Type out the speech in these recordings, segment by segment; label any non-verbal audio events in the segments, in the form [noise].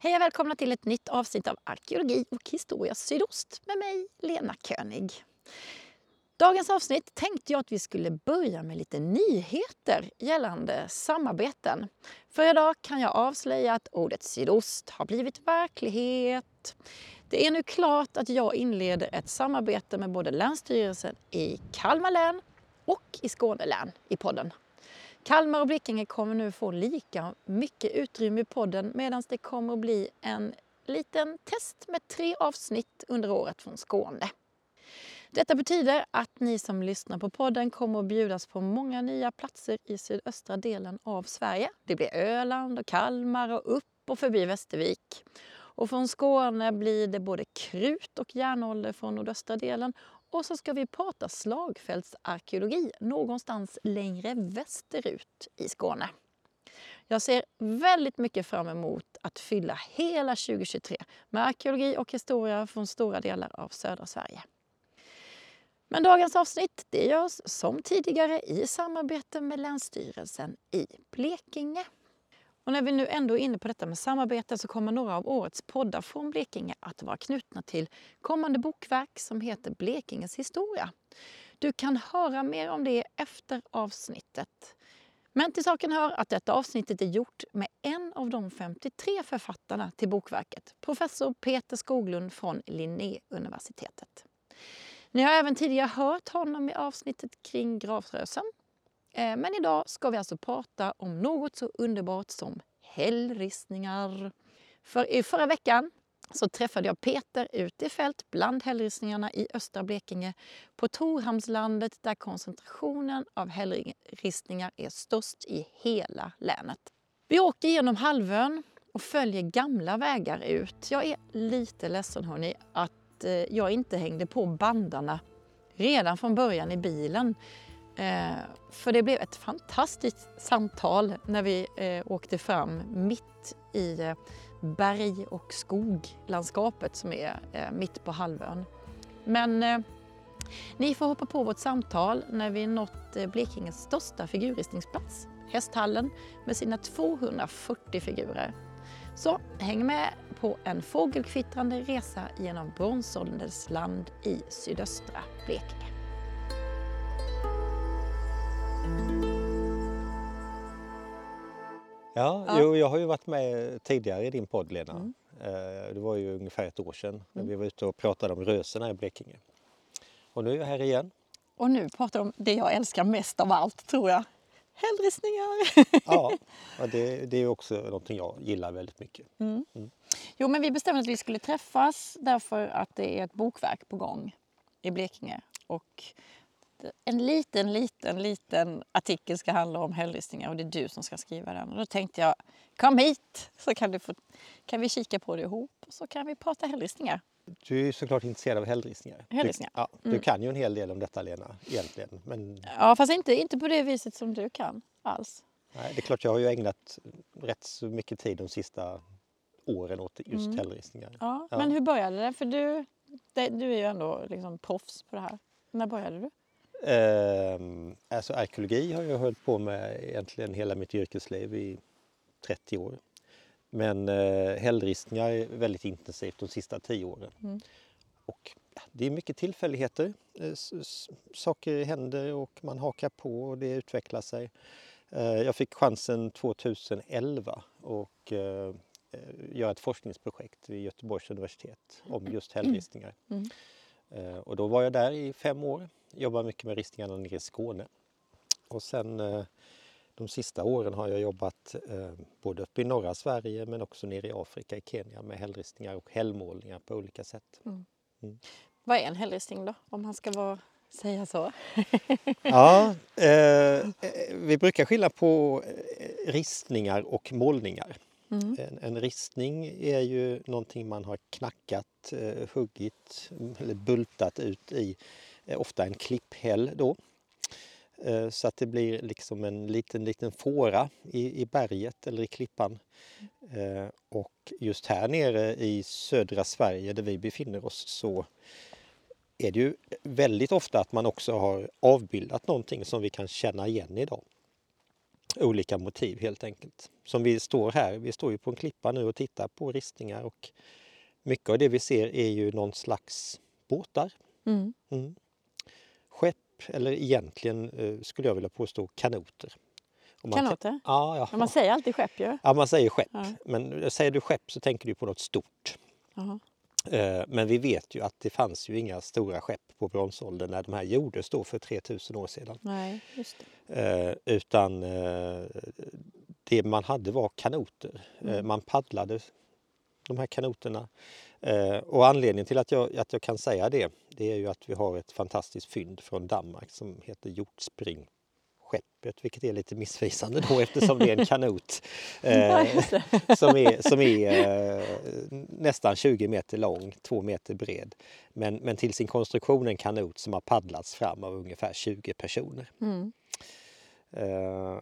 Hej och välkomna till ett nytt avsnitt av Arkeologi och historia sydost med mig, Lena König. Dagens avsnitt tänkte jag att vi skulle börja med lite nyheter gällande samarbeten. För idag kan jag avslöja att ordet sydost har blivit verklighet. Det är nu klart att jag inleder ett samarbete med både Länsstyrelsen i Kalmar län och i Skåne län i podden. Kalmar och Blekinge kommer nu få lika mycket utrymme i podden medan det kommer att bli en liten test med tre avsnitt under året från Skåne. Detta betyder att ni som lyssnar på podden kommer att bjudas på många nya platser i sydöstra delen av Sverige. Det blir Öland och Kalmar och upp och förbi Västervik. Och från Skåne blir det både krut och järnålder från nordöstra delen och så ska vi prata slagfältsarkeologi någonstans längre västerut i Skåne. Jag ser väldigt mycket fram emot att fylla hela 2023 med arkeologi och historia från stora delar av södra Sverige. Men dagens avsnitt det görs som tidigare i samarbete med Länsstyrelsen i Blekinge. Och när vi nu ändå är inne på detta med samarbete så kommer några av årets poddar från Blekinge att vara knutna till kommande bokverk som heter Blekinges historia. Du kan höra mer om det efter avsnittet. Men till saken hör att detta avsnittet är gjort med en av de 53 författarna till bokverket, professor Peter Skoglund från Linnéuniversitetet. Ni har även tidigare hört honom i avsnittet kring Gravrösen Eh, men idag ska vi alltså prata om något så underbart som hällristningar. För i förra veckan så träffade jag Peter ute i fält bland hällristningarna i östra Blekinge på Torhamnslandet där koncentrationen av hällristningar är störst i hela länet. Vi åker genom halvön och följer gamla vägar ut. Jag är lite ledsen hörni att eh, jag inte hängde på bandarna redan från början i bilen. Eh, för det blev ett fantastiskt samtal när vi eh, åkte fram mitt i eh, berg och skoglandskapet som är eh, mitt på halvön. Men eh, ni får hoppa på vårt samtal när vi nått eh, Blekinges största figurristningsplats, Hästhallen med sina 240 figurer. Så häng med på en fågelkvittrande resa genom bronsålderns land i sydöstra Blekinge. Ja, Ja. Jo, jag har ju varit med tidigare i din podd Lena. Mm. Eh, Det var ju ungefär ett år sedan när Mm. vi var ute och pratade om röserna i Blekinge. Och nu är jag här igen. Och nu pratar vi om det jag älskar mest av allt, tror jag. Hällristningar! Ja, [laughs] det, det är också någonting jag gillar väldigt mycket. Mm. Mm. Jo, men vi bestämde att vi skulle träffas därför att det är ett bokverk på gång i Blekinge. Och en liten, liten, liten artikel ska handla om hällristningar och det är du som ska skriva den. Och då tänkte jag, kom hit så kan, du få, kan vi kika på det ihop och så kan vi prata hällristningar. Du är såklart intresserad av hällristningar. Hällristningar. Du, ja, du Mm. kan ju en hel del om detta Lena, egentligen. Men Ja, fast inte, inte på det viset som du kan alls. nej, det är klart, jag har ju ägnat rätt så mycket tid de sista åren åt just Mm. hällristningar. Ja, Ja. Men hur började det? För du, det, du är ju ändå liksom proffs på det här. När började du? Ehm, alltså arkeologi har jag hållit på med egentligen hela mitt yrkesliv i 30 år. Men eh, hällristningar är väldigt intensivt de sista 10 åren. Mm. Och det är mycket tillfälligheter. Eh, Saker händer och man hakar på och det utvecklar sig. Eh, jag fick chansen 2011 och eh, eh, göra ett forskningsprojekt vid Göteborgs universitet om just hällristningar. Mm. Eh, Och då var jag där i fem år, jobbade mycket med ristningarna nere i Skåne. Och sen eh, de sista åren har jag jobbat eh, både uppe i norra Sverige men också nere i Afrika, i Kenya med hällristningar och hällmålningar på olika sätt. Vad är en hällristning då? Om man ska vara, säga så. [laughs] Ja, eh, eh, vi brukar skilja på ristningar och målningar. Mm. En, en ristning är ju någonting man har knackat, eh, huggit eller bultat ut i ofta en klipphäll då. Eh, så att det blir liksom en liten, liten fåra i, i berget eller i klippan. Eh, och just här nere i södra Sverige där vi befinner oss så är det ju väldigt ofta att man också har avbildat någonting som vi kan känna igen idag. olika motiv helt enkelt. Som vi står här, vi står ju på en klippa nu och tittar på ristningar och mycket av det vi ser är ju någon slags båtar. Mm. Mm. Eller egentligen eh, skulle jag vilja påstå kanoter. Om man kan- Kanoter? Ja, ja. Men man säger alltid skepp ju. ja, man säger skepp. Ja. Men säger du skepp så tänker du på något stort. Jaha. Eh, Men vi vet ju att det fanns ju inga stora skepp på bronsåldern när de här gjordes då för 3000 år sedan. Nej, just det. Eh, Utan det man hade var kanoter. Mm. Man paddlade de här kanoterna. Eh, Och anledningen till att jag, att jag kan säga det, det är ju att vi har ett fantastiskt fynd från Danmark som heter Hjortspring-skeppet, vilket är lite missvisande då eftersom det är en [laughs] kanot eh, [laughs] som är, som är eh, nästan 20 meter lång, 2 meter bred. Men, men till sin konstruktion en kanot som har paddlats fram av ungefär 20 personer. Mm. Eh,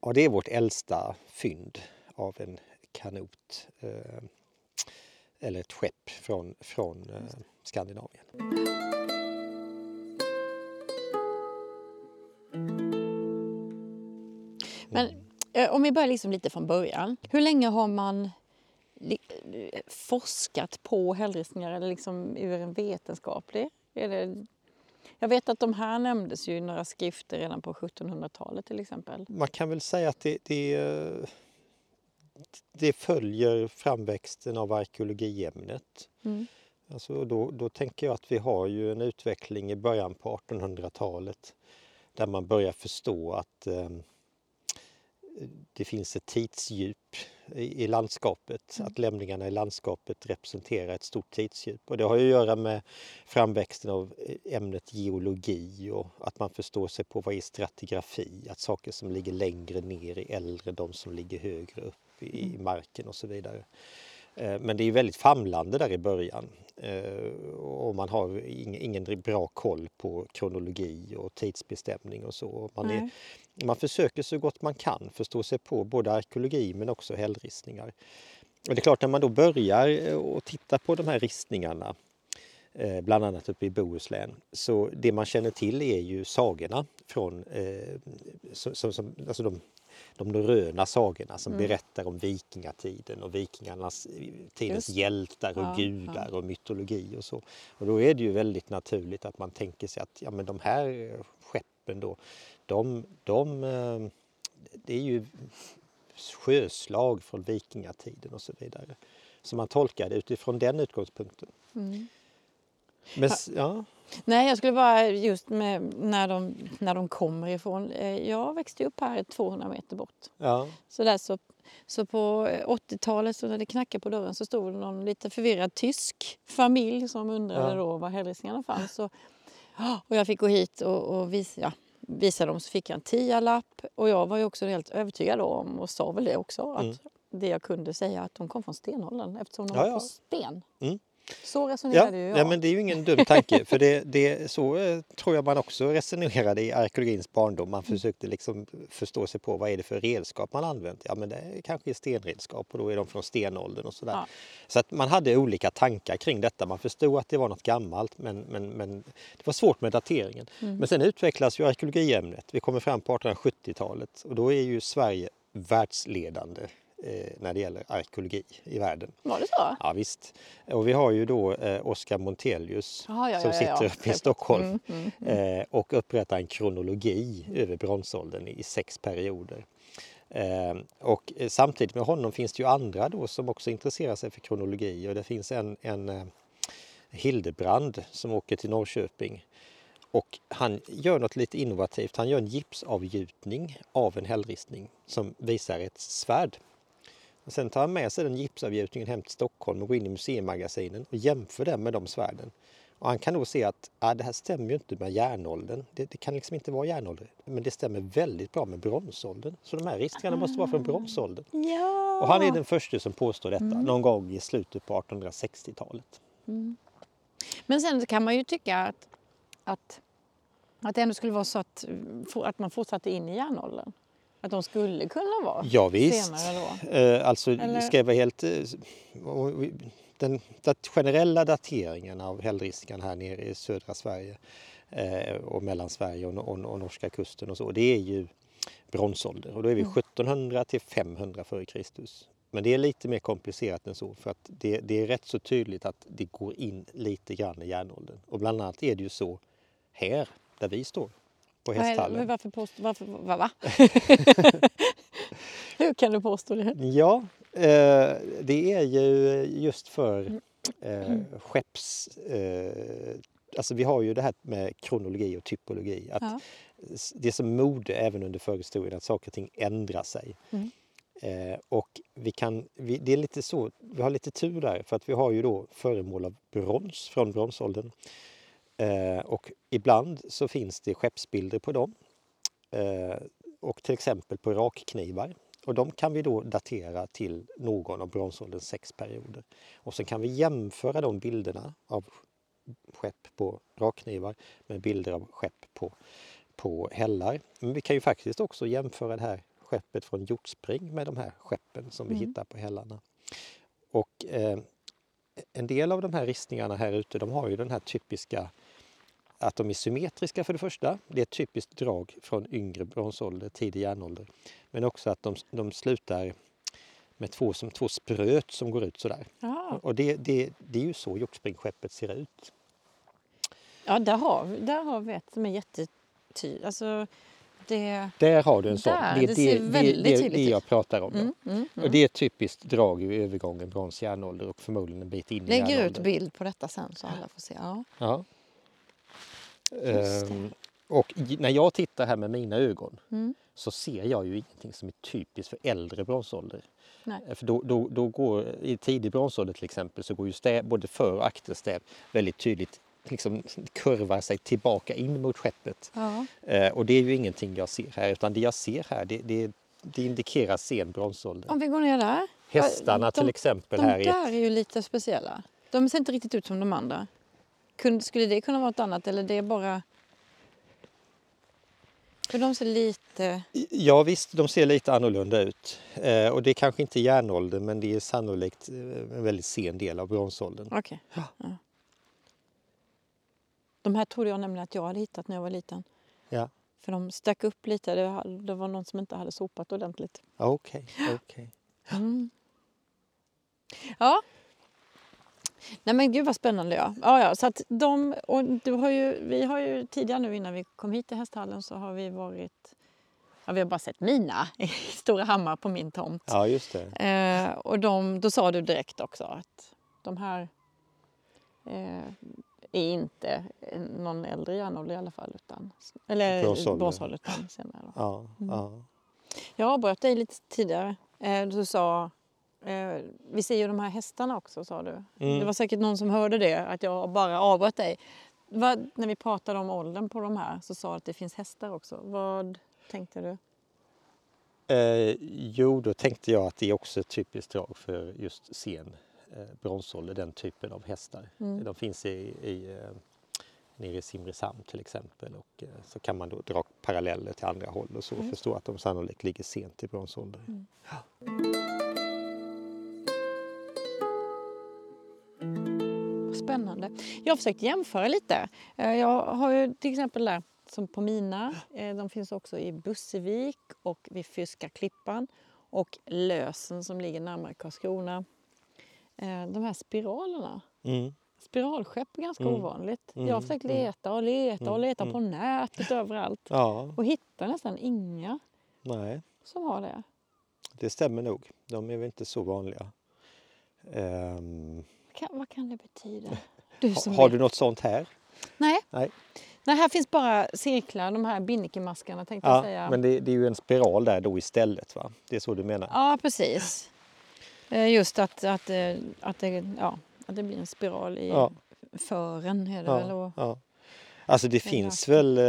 och det är vårt äldsta fynd av en kanot eh, eller ett skepp från, från eh, Skandinavien. Men eh, om vi börjar liksom lite från början. Hur länge har man eh, forskat på hällristningar eller liksom ur en vetenskaplig? Är det... Jag vet att de här nämndes ju i några skrifter redan på 1700-talet till exempel. Man kan väl säga att det, det, eh, det följer framväxten av arkeologiämnet. Mm. Alltså då, då tänker jag att vi har ju en utveckling i början på 1800-talet där man börjar förstå att eh, det finns ett tidsdjup i, landskapet, att lämningarna i landskapet representerar ett stort tidsdjup. Och det har ju att göra med framväxten av ämnet geologi och att man förstår sig på vad är stratigrafi, att saker som ligger längre ner är äldre än de som ligger högre upp i, i marken och så vidare. Eh, Men det är väldigt famlande där i början Eh, och man har ing- ingen bra koll på kronologi och tidsbestämning och så. Man, är. Man försöker så gott man kan förstå sig på både arkeologi men också hällristningar. Och det är klart när man då börjar eh, och titta på de här ristningarna eh, bland annat uppe i Bohuslän. Så det man känner till är ju sagorna från eh, som, som, alltså de, de norröna sagorna som Mm. berättar om vikingatiden och vikingarnas tidens Just. hjältar och Ja, gudar och mytologi och så. Och då är det ju väldigt naturligt att man tänker sig att ja, men de här skeppen då, de, de, eh, det är ju sjöslag från vikingatiden och så vidare. Så man tolkar det utifrån den utgångspunkten. Mm. Men, ja. Nej, jag skulle bara just med när de, när de kommer ifrån. Eh, Jag växte upp här 200 meter bort. Ja, Så, där så, så på 80-talet så när det knackade på dörren så stod det någon lite förvirrad tysk familj som undrade Ja. då var hällristningarna fanns. Och, och jag fick gå hit och, och visa, ja, visa dem så fick jag en tialapp. Och jag var ju också helt övertygad om och sa väl det också att Mm. det jag kunde säga att de kom från stenåldern eftersom de Ja, var ja. på sten. Mm. Så ja, resonerade ju jag. ja, men det är ju ingen dum tanke för det, det, så eh, tror jag man också resonerade i arkeologins barndom. Man försökte liksom förstå sig på vad är det för redskap man använt. Ja men det är kanske är stenredskap och då är de från stenåldern och sådär. Ja. Så att man hade olika tankar kring detta. Man förstod att det var något gammalt men, men, men det var svårt med dateringen. Mm. Men sen utvecklas ju arkeologiämnet. Vi kommer fram på 1870-talet och då är ju Sverige världsledande när det gäller arkeologi i världen. Var det så? Ja, visst. Och vi har ju då eh, Oskar Montelius Ja, ja, som ja, ja, sitter ja. uppe i Stockholm Mm, mm, mm. eh, och upprättar en kronologi över bronsåldern i sex perioder. Eh, och eh, samtidigt med honom finns det ju andra då som också intresserar sig för kronologi och det finns en, en eh, Hildebrand som åker till Norrköping och han gör något lite innovativt. Han gör en gipsavgjutning av en hällristning som visar ett svärd. Och sen tar han med sig den gipsavgjutningen hem till Stockholm och går in i museimagasinen och jämför den med de svärden. Och han kan då se att ah, det här stämmer ju inte med järnåldern. Det, det kan liksom inte vara järnålder. Men det stämmer väldigt bra med bronsåldern. Så de här ristningarna måste vara från bronsåldern. Ja. Och han är den första som påstår detta Mm. någon gång i slutet på 1860-talet. Men sen kan man ju tycka att, att, att det ändå skulle vara så att, att man fortsatte in i järnåldern. Att de skulle kunna vara Ja, visst. senare då. Eh, alltså, Eller- ska jag vara helt... eh, Den dat, generella dateringen av hällristningarna här nere i södra Sverige eh, och mellan Sverige och, och, och norska kusten och så, det är ju bronsålder och då är vi Mm. 1700 till 500 före Kristus. Men det är lite mer komplicerat än så för att det, det är rätt så tydligt att det går in lite grann i järnåldern. Och bland annat är det ju så här där vi står på hästhallen. Varför påstå, varför, va, va? [laughs] Hur kan du påstå det? Ja, eh, det är ju just för Mm. eh, skepps... Eh, alltså vi har ju det här med kronologi och typologi. Att Ja. Det är som mode även under förhistorien att saker och ting ändrar sig. Mm. Eh, och vi kan, vi, det är lite så, vi har lite tur där för att vi har ju då föremål av brons från bronsåldern. Eh, och ibland så finns det skeppsbilder på dem. Eh, och till exempel på rakknivar. Och de kan vi då datera till någon av bronsålderns sex perioder. Och sen kan vi jämföra de bilderna av skepp på rakknivar med bilder av skepp på, på hällar. Men vi kan ju faktiskt också jämföra det här skeppet från Hjortspring med de här skeppen som vi Mm. hittar på hällarna. Och eh, en del av de här ristningarna här ute de har ju den här typiska att de är symmetriska för det första. Det är ett typiskt drag från yngre bronsålder, tidig järnålder. Men också att de, de slutar med två, som två spröt som går ut sådär. Ja, Och det, det, det är ju så hjortspringsskeppet ser ut. ja där, har, där har vi ett som är jättetydligt. Alltså, det... Där har du en sån. Där, det är det det, det, det, det jag pratar om. då. Mm, mm, Och mm. det är ett typiskt drag i övergången brons-järnålder och förmodligen en bit in i Lägger ut järnåldern. bild på detta sen så alla får se. Ja. Ja. Ehm, och i- när jag tittar här med mina ögon Mm. så ser jag ju ingenting som är typiskt för äldre bronsålder. Nej. Eh, För då, då, då går, I tidig bronsålder till exempel så går ju stäv, både för och akterstäv väldigt tydligt liksom kurvar sig tillbaka in mot skeppet. Ja. Eh, och det är ju ingenting jag ser här utan det jag ser här det, det, det indikerar sen bronsålder. Om vi går ner där. Hästarna de, till exempel De här är där är ju lite speciella. De ser inte riktigt ut som de andra. Skulle det kunna vara något annat eller det är bara... För de ser lite... Ja visst, de ser lite annorlunda ut. Eh, och det är kanske inte järnålder men det är sannolikt eh, en väldigt sen del av bronsåldern. Okej. Ja. De här trodde jag nämligen att jag hade hittat när jag var liten. Ja, För de stack upp lite. Det var, någon som inte hade sopat ordentligt. okej. okej. Mm. Ja. Nej men gud vad spännande ja. ja, ja så att de, och du har ju, vi har ju tidigare nu innan vi kom hit till hästhallen så har vi varit, ja, vi har bara sett mina i [laughs] Stora Hammar på min tomt. Ja, just det. Eh, och de, då sa du direkt också att de här eh, är inte någon äldre järnålder i alla fall. Utan, eller utan senare. Då. Ja, Mm. ja. Jag avbröt dig lite tidigare. Eh, du sa, eh, vi ser ju de här hästarna också sa du. Mm. Det var säkert någon som hörde det, att jag bara avbröt dig. Vad, när vi pratade om åldern på de här så sa du att det finns hästar också. Vad tänkte du? Eh, jo, då tänkte jag att det är också ett typiskt drag för just sen eh, bronsålder, den typen av hästar. Mm. De finns i, i, eh, nere i Simrishamn till exempel och eh, så kan man då dra paralleller till andra håll och så Mm. förstå att de sannolikt ligger sent i bronsålder. Mm. Spännande. Jag har försökt jämföra lite. Eh, Jag har ju till exempel där som på mina. eh, De finns också i Bussevik och vid Fyrska klippan och Lösen som ligger närmare Karlskrona. Eh, De här spiralerna. Mm. Spiralskepp är ganska Mm. ovanligt. Jag har Mm, försökt mm. leta och leta och Mm, leta på nätet överallt Ja, och hittar nästan inga nej, som har det. det stämmer nog. De är väl inte så vanliga. Ehm, Kan, vad kan det betyda? Du har vet. du något sånt här? Nej. Nej. Nej, här finns bara cirklar, de här binnikemaskarna tänkte jag Ja, säga. men det, det är ju en spiral där då istället va? Det är så du menar? Ja, precis. Eh, Just att, att, eh, att, det, ja, att det blir en spiral i Ja. fören. Är det väl? Ja, Och, ja. Alltså det finns väl, eh,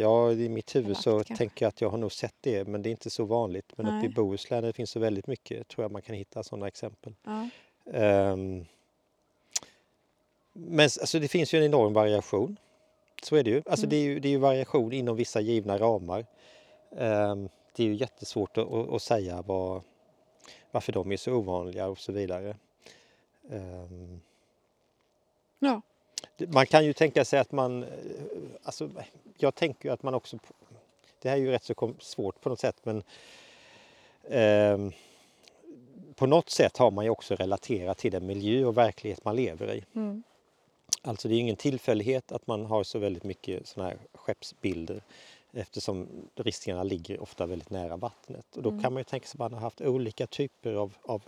ja i mitt huvud så kanske. tänker jag att jag har nog sett det men det är inte så vanligt. Men uppe i Nej. Bohuslän det finns så väldigt mycket tror jag man kan hitta sådana exempel. ja. Ehm, men alltså det finns ju en enorm variation. Så är det ju. Alltså Mm. det, är ju det är ju variation inom vissa givna ramar. Ehm, det är ju jättesvårt att, att, att säga vad, varför de är så ovanliga och så vidare. Ehm, Ja. man kan ju tänka sig att man, eh, alltså jag tänker ju att man också, det här är ju rätt så svårt på något sätt men eh, på något sätt har man ju också relaterat till den miljö och verklighet man lever i. Mm. Alltså det är ingen tillfällighet att man har så väldigt mycket sådana här skeppsbilder eftersom riskerna ligger ofta väldigt nära vattnet. Och då mm. kan man ju tänka sig att man har haft olika typer av, av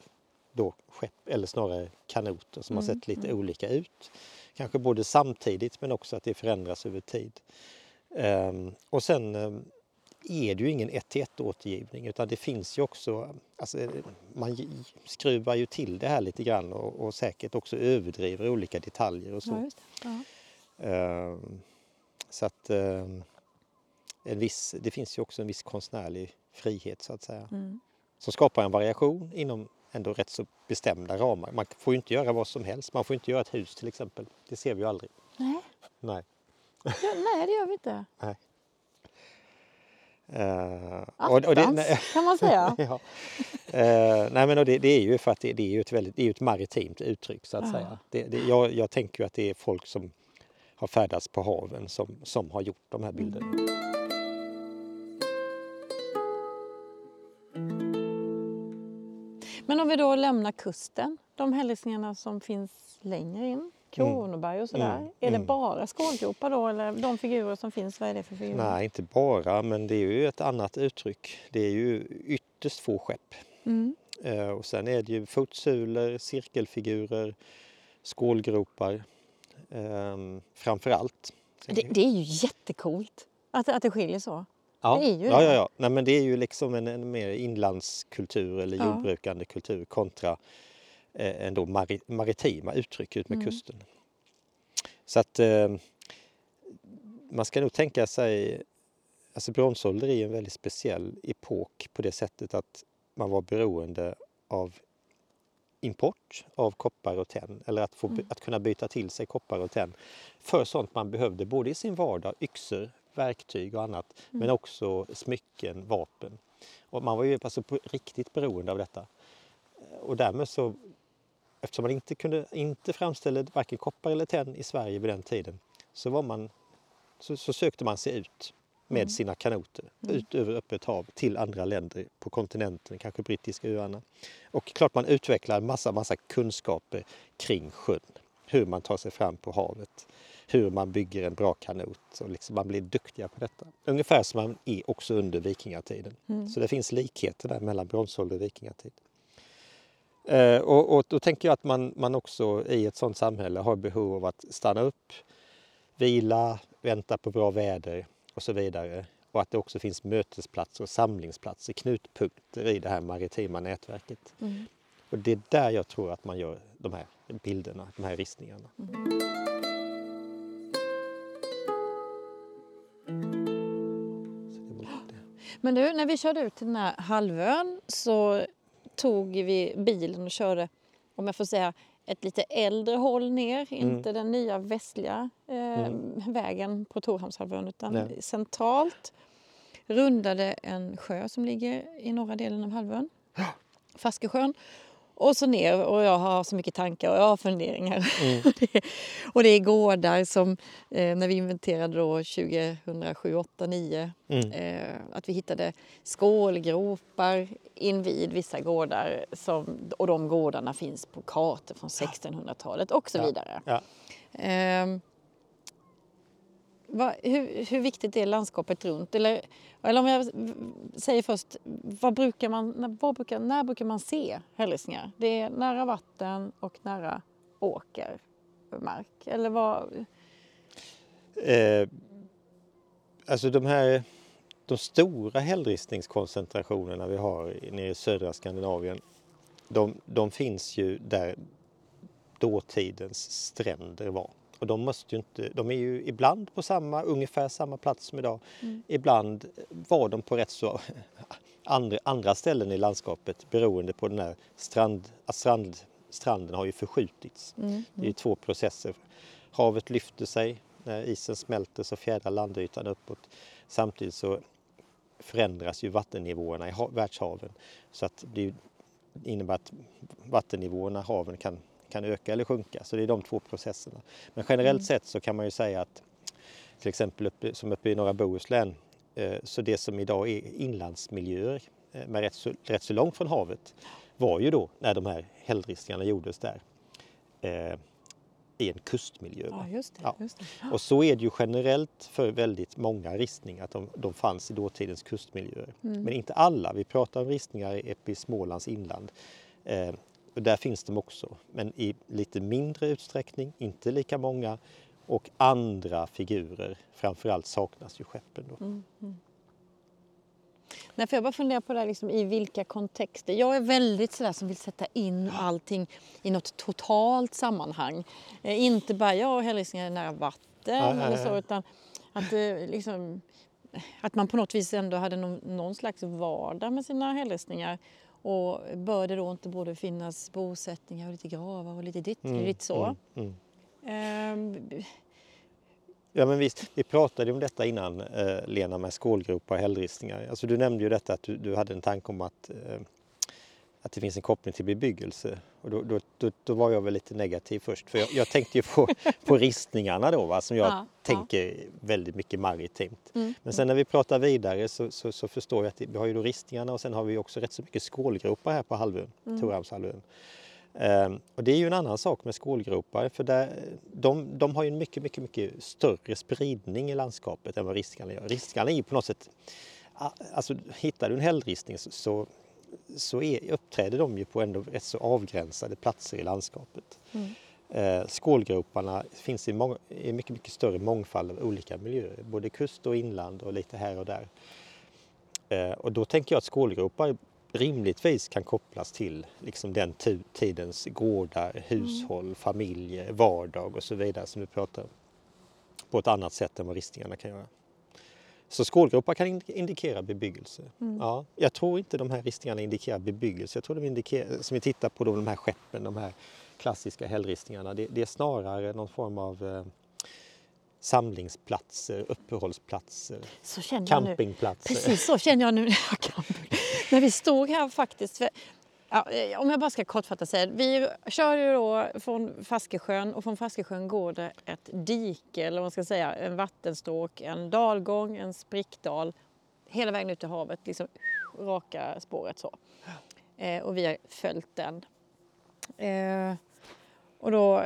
då skepp, eller snarare kanoter som mm. har sett lite mm. olika ut. Kanske både samtidigt men också att det förändras över tid. Um, och sen um, är det ju ingen 1 till 1 återgivning utan det finns ju också, alltså, man skruvar ju till det här lite grann och, och säkert också överdriver olika detaljer och så. Ja. Ja. Um, så att um, en viss, det finns ju också en viss konstnärlig frihet så att säga. Mm. Som skapar en variation inom ändå rätt så bestämda ramar. Man får ju inte göra vad som helst. Man får inte göra ett hus till exempel. Det ser vi ju aldrig. Nej. Nej. Ja, nej, det gör vi inte. Nej. Uh, och, och det, nej, kan man säga. [laughs] ja. uh, nej men det, det, är ju för att det, det, är ju ett, väldigt, det är ett maritimt uttryck så att uh. säga. Det, jag, jag tänker ju att det är folk som har färdats på haven som, som har gjort de här bilderna. Mm. Men om vi då lämnar kusten, de hälsningarna som finns längre in, Kronoberg och sådär. Mm. Är det mm. bara skålgropar då eller de figurer som finns, vad är det för figurer? Nej, inte bara, men det är ju ett annat uttryck. Det är ju ytterst få skepp. Mm. Eh, och sen är det ju fotsulor, cirkelfigurer, skålgropar eh, framför allt. Det, det är ju jättekult att, att det skiljer så. Ja, det är ju ja, ja, ja. Nej, men det är ju liksom en, en mer inlandskultur eller ja. jordbrukande kultur kontra ändå mari, maritima uttryck ut med mm. kusten. Så att eh, man ska nog tänka sig, alltså bronsålder är en väldigt speciell epok på det sättet att man var beroende av import av koppar och tenn eller att, få, mm. att kunna byta till sig koppar och tenn för sånt man behövde både i sin vardag, yxor, verktyg och annat, mm. men också smycken, vapen. Och man var ju alltså på riktigt beroende av detta. Och därmed så, eftersom man inte kunde inte framställa varken koppar eller tenn i Sverige vid den tiden, så, var man, så, så sökte man sig ut med mm. sina kanoter mm. ut över öppet hav till andra länder på kontinenten, kanske brittiska öarna. Och klart man utvecklar massa, massa kunskaper kring sjön, hur man tar sig fram på havet hur man bygger en bra kanot och liksom man blir duktiga på detta. Ungefär som man är också under vikingatiden. Mm. Så det finns likheter där mellan bronsålder och vikingatid. Eh, och, och, då tänker jag att man, man också i ett sådant samhälle har behov av att stanna upp, vila, vänta på bra väder och så vidare. Och att det också finns mötesplatser och samlingsplatser, knutpunkter i det här maritima nätverket. Mm. Och det är där jag tror att man gör de här bilderna, de här ristningarna. Mm. Men du, när vi körde ut till den här halvön så tog vi bilen och körde, om jag får säga, ett lite äldre håll ner, mm. inte den nya västliga eh, mm. vägen på Torhamnshalvön utan Nej. centralt. Rundade en sjö som ligger i norra delen av halvön, Faskesjön. Och så ner och jag har så mycket tankar och jag har funderingar. Mm. [laughs] och, det, är gårdar som eh, när vi inventerade då 2007, 8, 9 mm. eh, att vi hittade skålgropar invid vissa gårdar som, och de gårdarna finns på kartor från 1600-talet och så vidare. Ja. Ja. Eh, Va, hur, hur, viktigt är landskapet runt? Eller, eller om jag säger först, vad brukar man, när, vad brukar, när brukar man se hällristningar? Det är nära vatten och nära åkermark? Eller vad? Eh, alltså de här de stora hällristningskoncentrationerna vi har nere i södra Skandinavien de, de finns ju där dåtidens stränder var. Och de, måste ju inte, de är ju ibland på samma, ungefär samma plats som idag. Mm. Ibland var de på rätt så [laughs] andra, andra ställen i landskapet beroende på den här strand, strand, stranden har ju förskjutits. Mm. Det är två processer. Havet lyfter sig, när isen smälter så fjädrar landytan uppåt. Samtidigt så förändras ju vattennivåerna i världshaven så att det innebär att vattennivåerna, haven kan kan öka eller sjunka. Så det är de två processerna. Men generellt mm. sett så kan man ju säga att till exempel uppe, som uppe i norra Bohuslän Eh, så det som idag är inlandsmiljöer eh, med rätt så, rätt så långt från havet var ju då när de här hällristningarna gjordes där eh, i en kustmiljö. Ja, just det, Ja. just det. Och så är det ju generellt för väldigt många ristningar att de, de fanns i dåtidens kustmiljöer. Mm. Men inte alla. Vi pratar om ristningar uppe i Smålands inland. Eh, och där finns de också, men i lite mindre utsträckning, inte lika många. Och andra figurer, framförallt saknas ju skeppen då. Mm, Nej, för jag bara funderar på det här, liksom, i vilka kontexter. Jag är väldigt sådär som vill sätta in allting i något totalt sammanhang. Eh, inte bara jag hällristningar är nära vatten ja, eller så, utan att, det liksom, att man på något vis ändå hade någon, någon slags vardag med sina hällristningar. Och bör det då inte både finnas bosättningar och lite gravar och lite ditt och lite så. Mm, mm. Ehm, Ja men visst, vi pratade ju om detta innan eh, Lena med skålgropar och hällristningar. Alltså, du nämnde ju detta att du, du hade en tanke om att, eh, att det finns en koppling till bebyggelse. Och då, då, då, då var jag väl lite negativ först för jag, jag tänkte ju på, [laughs] på ristningarna då va, som jag Ja, ja. tänker väldigt mycket maritimt. Mm, Men sen när vi pratar vidare så, så, så förstår jag att vi har ju då ristningarna och sen har vi också rätt så mycket skålgropar här på halvön, Mm. Torhamnshalvön. Ehm, och det är ju en annan sak med skålgropar för där, de, de har ju en mycket, mycket, mycket större spridning i landskapet än vad ristningarna gör. Ristningarna är ju på något sätt, alltså hittar du en hällristning så, så, så är, uppträder de ju på ändå rätt så avgränsade platser i landskapet. Mm. Eh, skålgroparna finns i, många, i mycket, mycket större mångfald av olika miljöer, både kust och inland och lite här och där. Eh, och då tänker jag att skålgropar rimligtvis kan kopplas till liksom den tidens gårdar, hushåll, familjer, vardag och så vidare som du pratar om. På ett annat sätt än vad ristningarna kan göra. Så skålgropar kan ind- indikera bebyggelse. Ja, jag tror inte de här ristningarna indikerar bebyggelse. Jag tror de indikerar, som vi tittar på då, de här skeppen, de här klassiska hällristningarna, det, det är snarare någon form av eh, samlingsplatser, uppehållsplatser, Så känner jag nu. campingplatser. Precis så känner jag nu [laughs] när jag camping. När vi stod här faktiskt. Ja, eh, om jag bara ska kortfattat säga. Vi kör ju då från Faskesjön och från Faskesjön går det ett dike eller vad man ska säga, en vattenstråk, en dalgång, en sprickdal. Hela vägen ut till havet, liksom raka spåret så. Eh, och vi har följt den. Eh, och då,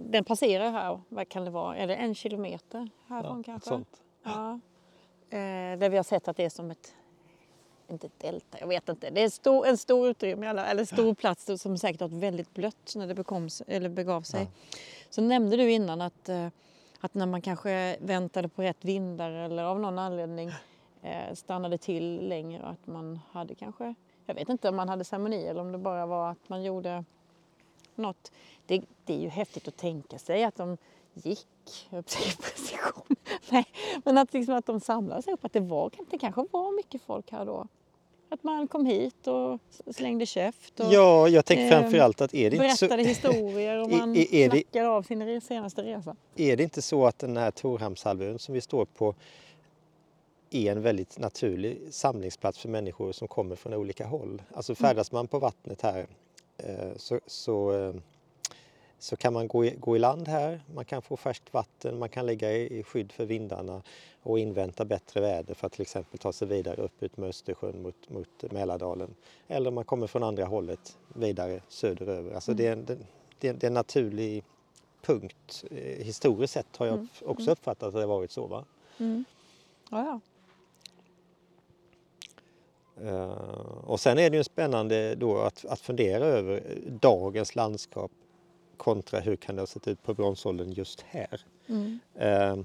den passerar här, vad kan det vara, är det en kilometer härifrån Ja, kanske? sånt. Ja. Eh, där vi har sett att det är som ett, inte delta, jag vet inte. Det är stor, en stor utrymme, eller stor plats som säkert har väldigt blött när det bekom, eller begav sig. Så nämnde du innan att, eh, att när man kanske väntade på rätt vindar eller av någon anledning eh, stannade till längre att man hade kanske, jag vet inte om man hade ceremoni eller om det bara var att man gjorde något. Det, det är ju häftigt att tänka sig att de gick, jag precision, [laughs] nej, men att, liksom att de samlade sig upp, att det, var, det kanske var mycket folk här då. Att man kom hit och slängde käft och Ja, jag tänker eh, framförallt att är det, inte så, berättade historier och [laughs] man är- är det- snackade av sin senaste resa. är det inte så att den här Torhamnshalvön som vi står på är en väldigt naturlig samlingsplats för människor som kommer från olika håll. Alltså färdas man på vattnet här eh, så, så, eh, så kan man gå i, gå i land här, man kan få färskt vatten, man kan ligga i, i skydd för vindarna och invänta bättre väder för att till exempel ta sig vidare upp ut med Östersjön mot, mot Mälardalen. Eller om man kommer från andra hållet vidare söderöver. Alltså det, är en, det, det är en- det är en naturlig punkt. Eh, Historiskt sett har jag också uppfattat att det varit så. Va? Mm. Ja, ja. Eh, och sen är det ju spännande då att, att fundera över dagens landskap kontra hur kan det ha sett ut på bronsåldern just här. Mm. Eh,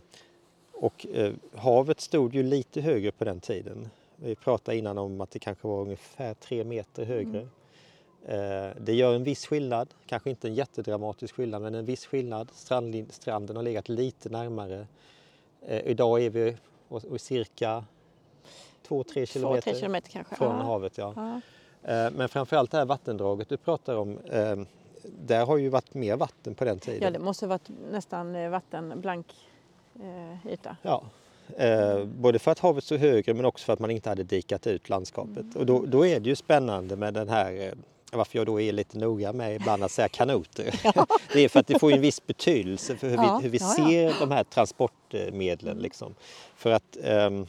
och eh, havet stod ju lite högre på den tiden. Vi pratade innan om att det kanske var ungefär tre meter högre. Eh, det gör en viss skillnad, kanske inte en jättedramatisk skillnad men en viss skillnad. Strandlin- stranden har legat lite närmare. Eh, idag är vi och, och cirka 2-3 Två, tre kilometer kilometer kanske. från ja. havet. Ja. Ja. Eh, Men framförallt det här vattendraget du pratar om, eh, där har ju varit mer vatten på den tiden. ja, det måste varit nästan eh, vattenblank eh, yta. Ja. Eh, både för att havet stod högre men också för att man inte hade dikat ut landskapet. Och då, då är det ju spännande med den här, eh, varför jag då är lite noga med ibland att säga kanoter. [laughs] det är för att det får en viss betydelse för hur Ja, vi, hur vi ja, ja. ser de här transportmedlen. Liksom. För att ehm,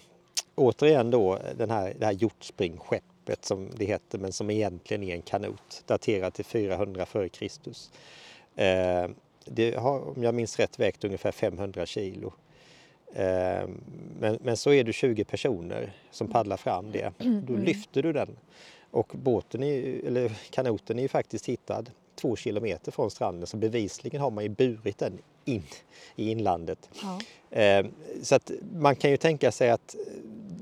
återigen då den här, det här hjortspringskeppet som det heter men som egentligen är en kanot daterad till 400 f.Kr. Eh, det har om jag minns rätt vägt ungefär 500 kilo. Eh, men, men så är du 20 personer som paddlar fram det. Då lyfter du den och båten är, eller kanoten är ju faktiskt hittad två kilometer från stranden så bevisligen har man ju burit den in i inlandet. Ja. Eh, så att man kan ju tänka sig att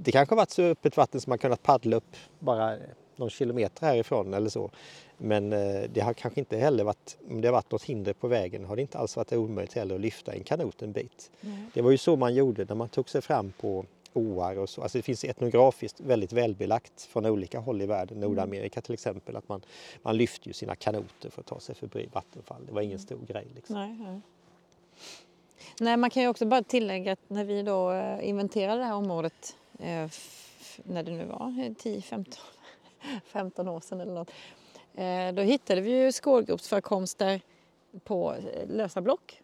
det kanske har varit så öppet vatten som man kunnat paddla upp bara någon kilometer härifrån eller så. Men eh, det har kanske inte heller varit, om det har varit något hinder på vägen har det inte alls varit omöjligt heller att lyfta en kanot en bit. Nej. Det var ju så man gjorde när man tog sig fram på åar och så. Alltså det finns etnografiskt väldigt välbelagt från olika håll i världen, Nordamerika till exempel, att man, man lyfter ju sina kanoter för att ta sig förbi vattenfall. Det var ingen stor grej. Liksom. Nej, nej. Nej, man kan ju också bara tillägga att när vi då eh, inventerade det här området, när det nu var, eh, 10, 15, 15 år sedan eller något, eh, då hittade vi ju skålgropsförekomster på eh, lösa block.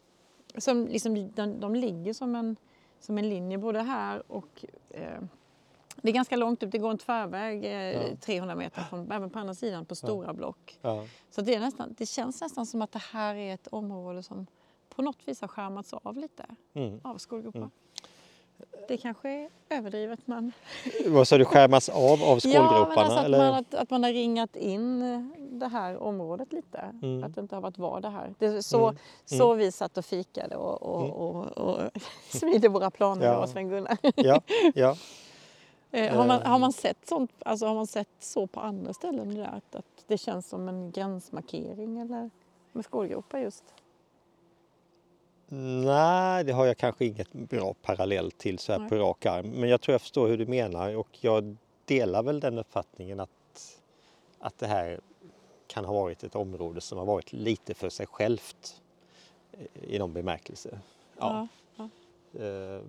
Som liksom, de, de ligger som en, som en linje både här och eh, det är ganska långt upp, det går en tvärväg eh, Ja. 300 meter från, även på andra sidan på stora block. Ja. Så det, är nästan, det känns nästan som att det här är ett område som på något vis har skärmats av lite Mm. av skolgropar. Mm. Det kanske är överdrivet men... Vad sa du, skärmas av av Ja, skålgroparna? alltså att, eller? man, att, att man har ringat in eh, det här området lite. Mm. Att det inte har varit var det här. Det är så, Mm. så vi satt och fikade och, och, Mm. och, och [laughs] smidde våra planer Ja. och Sven-Gunnar. Ja, ja. [laughs] Eh, har, man, Eh. har, man sett sånt, alltså har man sett så på andra ställen? Där, att, att det känns som en gränsmarkering eller med skålgropar just? Nej, det har jag kanske inget bra parallell till så här Nej. på rak arm. Men jag tror jag förstår hur du menar och jag delar väl den uppfattningen att, att det här kan ha varit ett område som har varit lite för sig självt eh, i någon bemärkelse. Ja. Ja. Eh,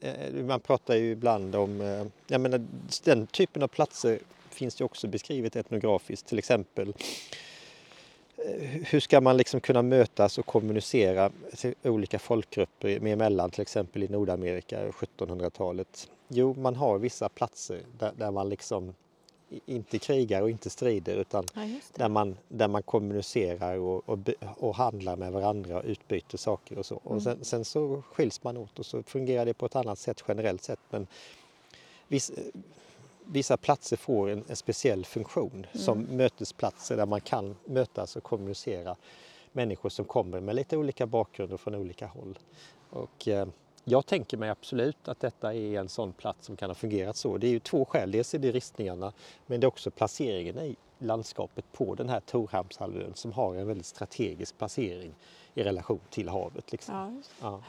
eh, Man pratar ju ibland om, jag menar den typen av platser finns ju också beskrivet etnografiskt, till exempel hur ska man liksom kunna mötas och kommunicera till olika folkgrupper med emellan, till exempel i Nordamerika 1700-talet? Jo, man har vissa platser där, där man liksom inte krigar och inte strider utan Ja, där man, där man kommunicerar och, och, och handlar med varandra och utbyter saker och så. Och sen, sen så skiljs man åt och så fungerar det på ett annat sätt generellt sett. Men viss, vissa platser får en, en speciell funktion som mötesplatser där man kan mötas och kommunicera människor som kommer med lite olika bakgrunder från olika håll. Och, eh, jag tänker mig absolut att detta är en sån plats som kan ha fungerat så. Det är ju två skäl. Dels är det ristningarna men det är också placeringen i landskapet på den här Torhamnshalvön som har en väldigt strategisk placering i relation till havet. Liksom. Ja,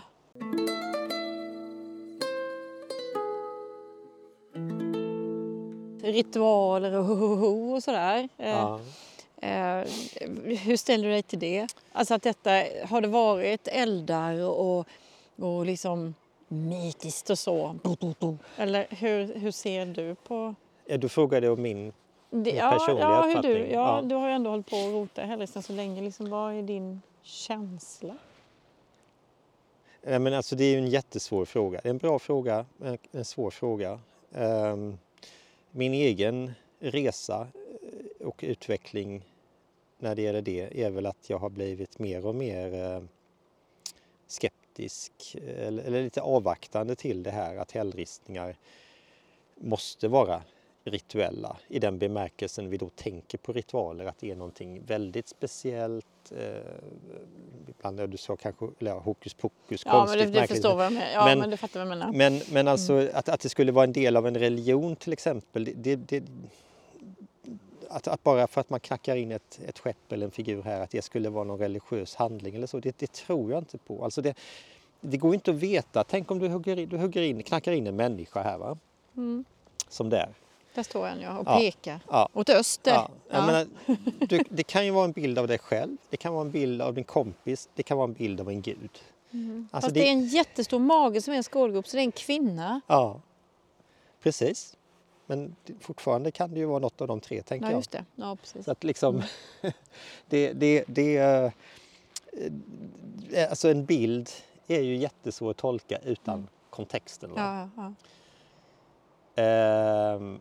Ritualer och ho, ho, ho och sådär. Eh, Ja. eh, hur ställer du dig till det? Alltså att detta, har det varit eldar och, och liksom mytiskt och så? Eller hur, hur ser du på Eh, Du frågade om min... Min Ja, personliga ja, hur du, uppfattning, ja, ja. du har ju ändå hållit på och rotat i Hällristen så länge. Liksom, vad är din känsla? Nej, men alltså, det är ju en jättesvår fråga. Det är en bra fråga, men en svår fråga. Ehm, min egen resa eh, och utveckling när det gäller det är väl att jag har blivit mer och mer eh, skeptisk eh, eller lite avvaktande till det här att hällristningar måste vara rituella i den bemärkelsen vi då tänker på ritualer, att det är någonting väldigt speciellt. Eh, ibland är du så kanske eller, ja, hokus pokus, Ja, men konstigt, du, du märkligt. förstår vad jag menar. Ja, men, Men- du fattar vad jag menar. Men, men alltså Mm. att, att det skulle vara en del av en religion till exempel. Det, det, att, att bara för att man knackar in ett, ett skepp eller en figur här, att det skulle vara någon religiös handling eller så, det, det tror jag inte på. Alltså det, det går inte att veta. Tänk om du, hugger in, du hugger in, knackar in en människa här, va? Mm. som där. Där står han ja, och Ja. pekar. Ja. Åt öster. Ja, jag Ja. menar, du, [laughs] det kan ju vara en bild av dig själv, det kan vara en bild av din kompis, det kan vara en bild av en gud. Mm. Alltså Fast det- det... är en jättestor mage som är en skålgrop så det är en kvinna. Ja, precis. Men fortfarande kan det ju vara något av de tre, tänker Ja, jag. just det. Ja, precis. Så att liksom, [laughs] det, det, det, eh, eh, alltså en bild är ju jättesvår att tolka utan Mm. kontexten. Ja, ja, Ehm,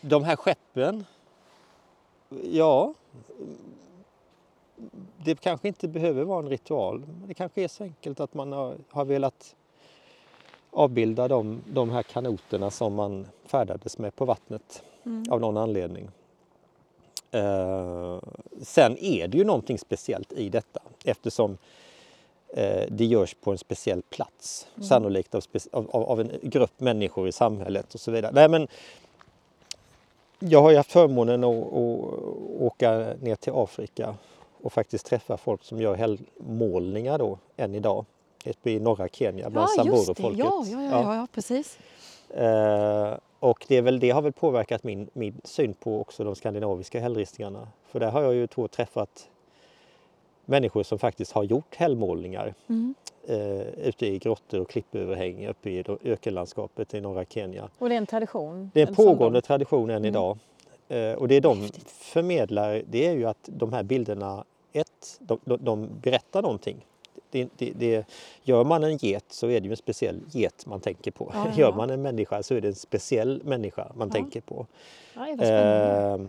de här skeppen, ja, det kanske inte behöver vara en ritual. Det kanske är så enkelt att man har, har velat avbilda de, de här kanoterna som man färdades med på vattnet Mm. av någon anledning. Eh, sen är det ju någonting speciellt i detta eftersom eh, det görs på en speciell plats. Mm. Sannolikt av, av av en grupp människor i samhället och så vidare. Nej, men jag har ju haft förmånen att, att åka ner till Afrika och faktiskt träffa folk som gör hällmålningar då än idag. Uppe i norra Kenya bland Ja. Samburu-folket. Ja, ja, ja, ja, ja, precis. Eh, och det, väl, det har väl påverkat min, min syn på också de skandinaviska hällristningarna. För där har jag ju då träffat människor som faktiskt har gjort hällmålningar Mm. Eh, ute i grottor och klippöverhäng uppe i ökenlandskapet i norra Kenya. Och det är en tradition? Det är en en sån pågående gång. tradition än Mm. idag. Eh, och det de Häftigt. förmedlar det är ju att de här bilderna, ett, de, de, de berättar någonting. Det, det, det, gör man en get så är det ju en speciell get man tänker på. Ja, ja, Gör man en människa så är det en speciell människa man Ja. tänker på. Eh,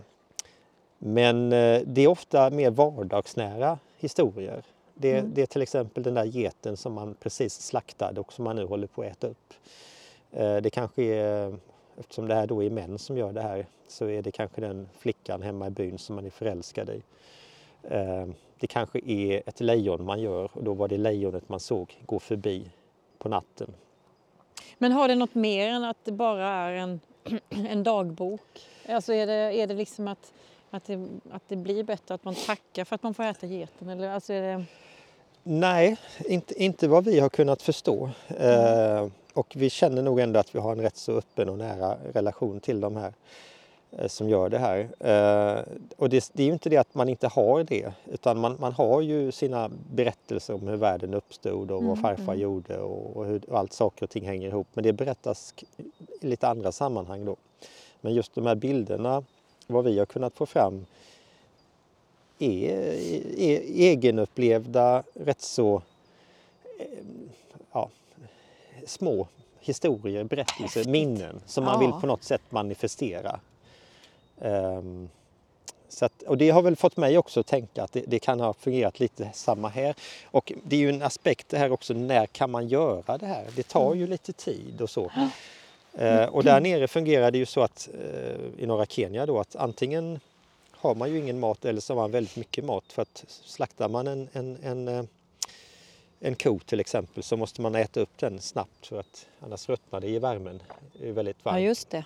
men eh, det är ofta mer vardagsnära historier. Det, Mm. det är till exempel den där geten som man precis slaktade och som man nu håller på att äta upp. Eh, Det kanske är, eftersom det här då är män som gör det här, så är det kanske den flickan hemma i byn som man är förälskad i. Eh, Det kanske är ett lejon man gör och då var det lejonet man såg gå förbi på natten. Men har det något mer än att det bara är en, [clears throat] en dagbok? Alltså är det, är det liksom att, att, det, att det blir bättre att man tackar för att man får äta geten? Eller alltså är det... Nej, inte, inte vad vi har kunnat förstå. Eh, och vi känner nog ändå att vi har en rätt så öppen och nära relation till de här eh, som gör det här. Eh, och det, det är ju inte det att man inte har det utan man, man har ju sina berättelser om hur världen uppstod och vad Mm, farfar mm. gjorde och, och hur och allt saker och ting hänger ihop. Men det berättas i lite andra sammanhang då. Men just de här bilderna, vad vi har kunnat få fram är, är egenupplevda, rätt så eh, ja, små historier, berättelser, Häftigt. minnen som man vill Ja. på något sätt manifestera. Så att, och det har väl fått mig också att tänka att det, det kan ha fungerat lite samma här. Och det är ju en aspekt det här också, när kan man göra det här? Det tar ju lite tid och så. Eh, och där nere fungerar det ju så att eh, i norra Kenya då att antingen har man ju ingen mat eller så har man väldigt mycket mat för att slaktar man en, en, en, eh, en ko till exempel så måste man äta upp den snabbt för att annars ruttnar det i värmen. Det är väldigt varmt. Ja, just det.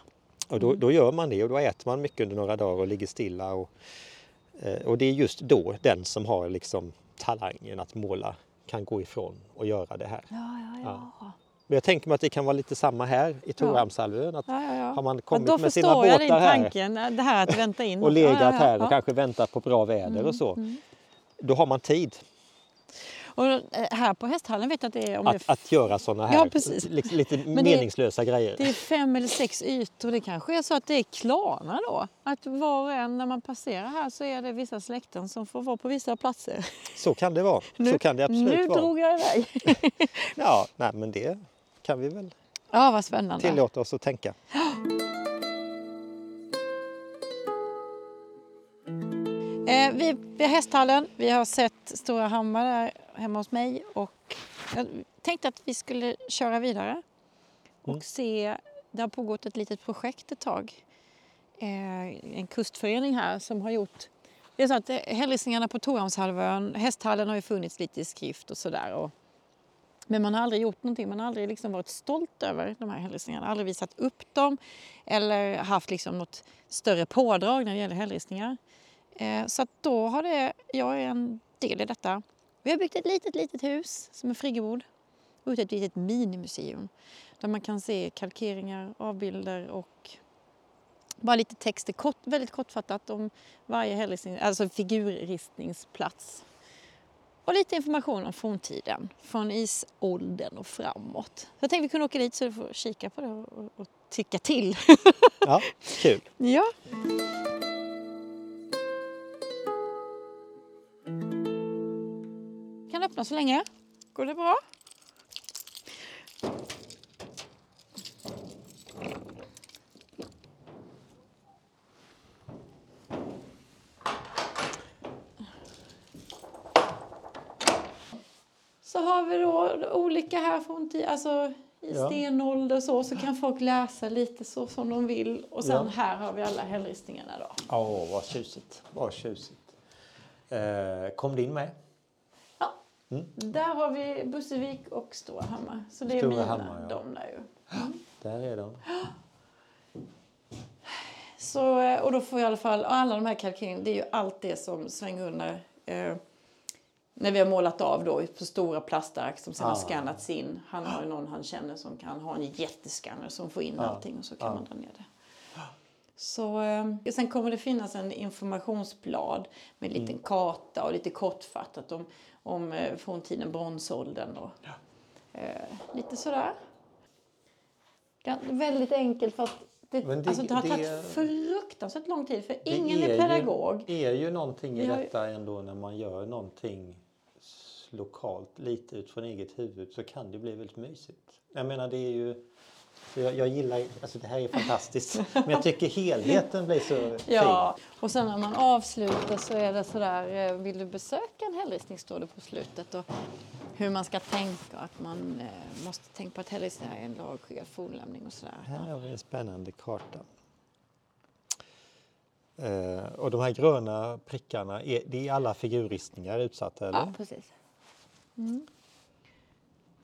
Och då, då gör man det och då äter man mycket under några dagar och ligger stilla. Och, eh, och det är just då den som har liksom talangen att måla kan gå ifrån och göra det här. Ja, ja, ja. ja. Men jag tänker mig att det kan vara lite samma här i Torhamnshalvön. Att ja, ja. Har man Ja, kommit med sina förstår jag din båtar här tanke, det här att vänta in [laughs] och legat Ja, ja, ja, här och ja. kanske väntat på bra väder och så. Mm. Då har man tid Och eh, här på hästhallen vet jag att det är, om [laughs] det är att, att göra sådana här Ja, lite det- meningslösa grejer. Det är fem eller sex ytor. Det kanske är så att det är klarna då. Att var och en när man passerar här så är det vissa släkten som får vara på vissa platser. Så kan det vara. [laughs] Nu, så kan det absolut nu vara. drog jag iväg. Ja, nej, men det kan vi väl Ja, vad spännande. tillåta oss att tänka. [gasps] Eh, vi är hästhallen. Vi har sett Stora Hammar där hemma hos mig och jag tänkte att vi skulle köra vidare och Mm. se. Det har pågått ett litet projekt ett tag. Eh, en kustförening här som har gjort det är så att eh, hällristningarna på Torhamnshalvön, hästhallen har ju funnits lite i skrift och sådär. Och, men man har aldrig gjort någonting, man har aldrig liksom varit stolt över de här hällristningarna, aldrig visat upp dem eller haft liksom något större pådrag när det gäller hällristningar. Eh, så att då har det, jag är en del i detta. Vi har byggt ett litet, litet hus som är friggebod och ett litet minimuseum där man kan se kalkeringar, avbilder och bara lite texter, kort, väldigt kortfattat om varje hällristning, alltså figurristningsplats. Och lite information om forntiden, från isåldern och framåt. Jag tänkte vi kunde åka dit så du får kika på det och, och tycka till. [laughs] Ja, kul. ja. Kan öppna så länge. Går det bra? Så har vi då olika här från alltså i Ja. stenålder och så, så kan folk läsa lite så som de vill. Och sen Ja. här har vi alla hällristningarna då. Ja, vad tjusigt. Vad tjusigt. Eh, kom din med? Ja. Mm. Där har vi Bussevik och Storahammar. Så det är Stora mina, Hammar, ja. de där ju. Där är de. Så, eh, och då får jag i alla fall, alla de här kalkylerna, det är ju allt det som Sven-Gunnar, eh, när vi har målat av då på stora plastark som sen har Ah. skannats in. Han har ju någon han känner som kan ha en jätteskanner som får in Ja. allting och så kan Ja. man dra ner det. Så, eh, sen kommer det finnas en informationsblad med en liten Mm. karta och lite kortfattat om, om eh, forntiden, bronsåldern. Och, eh, lite sådär. Gan- Väldigt enkelt fast det, det- alltså det har det- tagit fruktansvärt lång tid för Det ingen är pedagog. Ju, är ju någonting i har detta ändå när man gör någonting lokalt, lite utifrån eget huvud, så kan det bli väldigt mysigt. Jag menar det är ju jag, jag gillar, alltså det här är fantastiskt, [laughs] men jag tycker helheten blir så Ja, och sen när man avslutar så är det sådär, eh, vill du besöka en hällristning står det på slutet. Och hur man ska tänka, att man eh, måste tänka på att hällristning är en lagskyddad fornlämning och sådär. fin. Här har vi en spännande karta. Eh, och de här gröna prickarna, är, det är alla figurristningar utsatta eller? Ja, precis. Mm.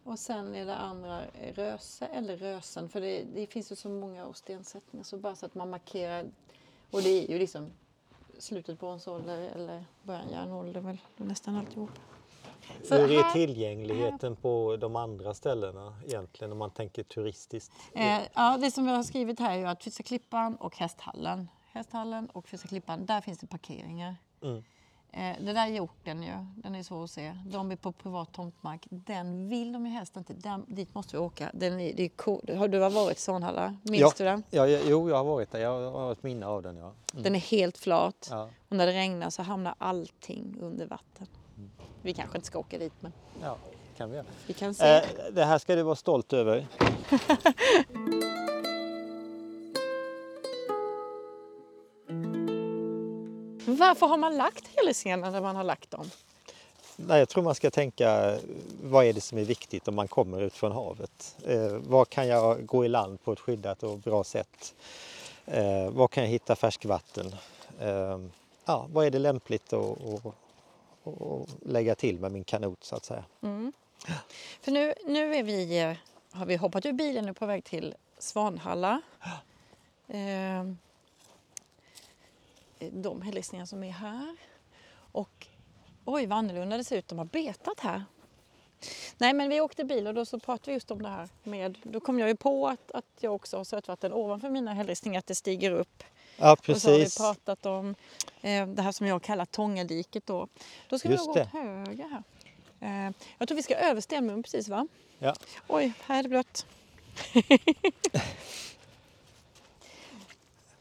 Och sen är det andra eh, röse eller rösen, för det, det finns ju så många stensättningar så bara så att man markerar. Och det är ju liksom slutet på bronsålder eller början järnålder väl nästan alltihop. Så Hur är här- tillgängligheten på de andra ställena egentligen om man tänker turistiskt? Eh, ja, det som jag har skrivit här är ju att Fysa klippan och Hästhallen. Hästhallen och Fysa klippan, där finns det parkeringar. Mm. Eh, det där är hjorten ju, den är svår att se. De är på privat tomtmark. Den vill de ju helst inte. Den, dit måste vi åka. Den är, det är cool. Har du varit i Svanhalla? Minns Ja. du den? Ja, jo, jag har varit där. Jag har ett minne av den. Ja. Mm. Den är helt flat. Ja, Och när det regnar så hamnar allting under vatten. Vi kanske inte ska åka dit men ja, kan vi vi kan se. Eh, det här ska du vara stolt över. [laughs] Varför har man lagt helgsenarna där man har lagt dem? Nej, jag tror man ska tänka vad är det som är viktigt om man kommer ut från havet? Eh, var kan jag gå i land på ett skyddat och bra sätt? Eh, var kan jag hitta färskvatten? Eh, ja, vad är det lämpligt att, att, att lägga till med min kanot så att säga? Mm. För nu, nu är vi, eh, har vi hoppat ur bilen och är på väg till Svanhalla. Eh, de hällristningar som är här. Och oj vad annorlunda det ser ut, de har betat här. Nej men vi åkte bil och då så pratade vi just om det här med, då kom jag ju på att, att jag också har sötvatten ovanför mina hällristningar, att det stiger upp. Ja, Och så har vi precis. pratat om eh, det här som jag kallar Tångadiket då. Då ska Just vi gå det. åt höger här. Eh, jag tror vi ska över Stenmum precis va? Ja. Oj, här är det blött. [laughs]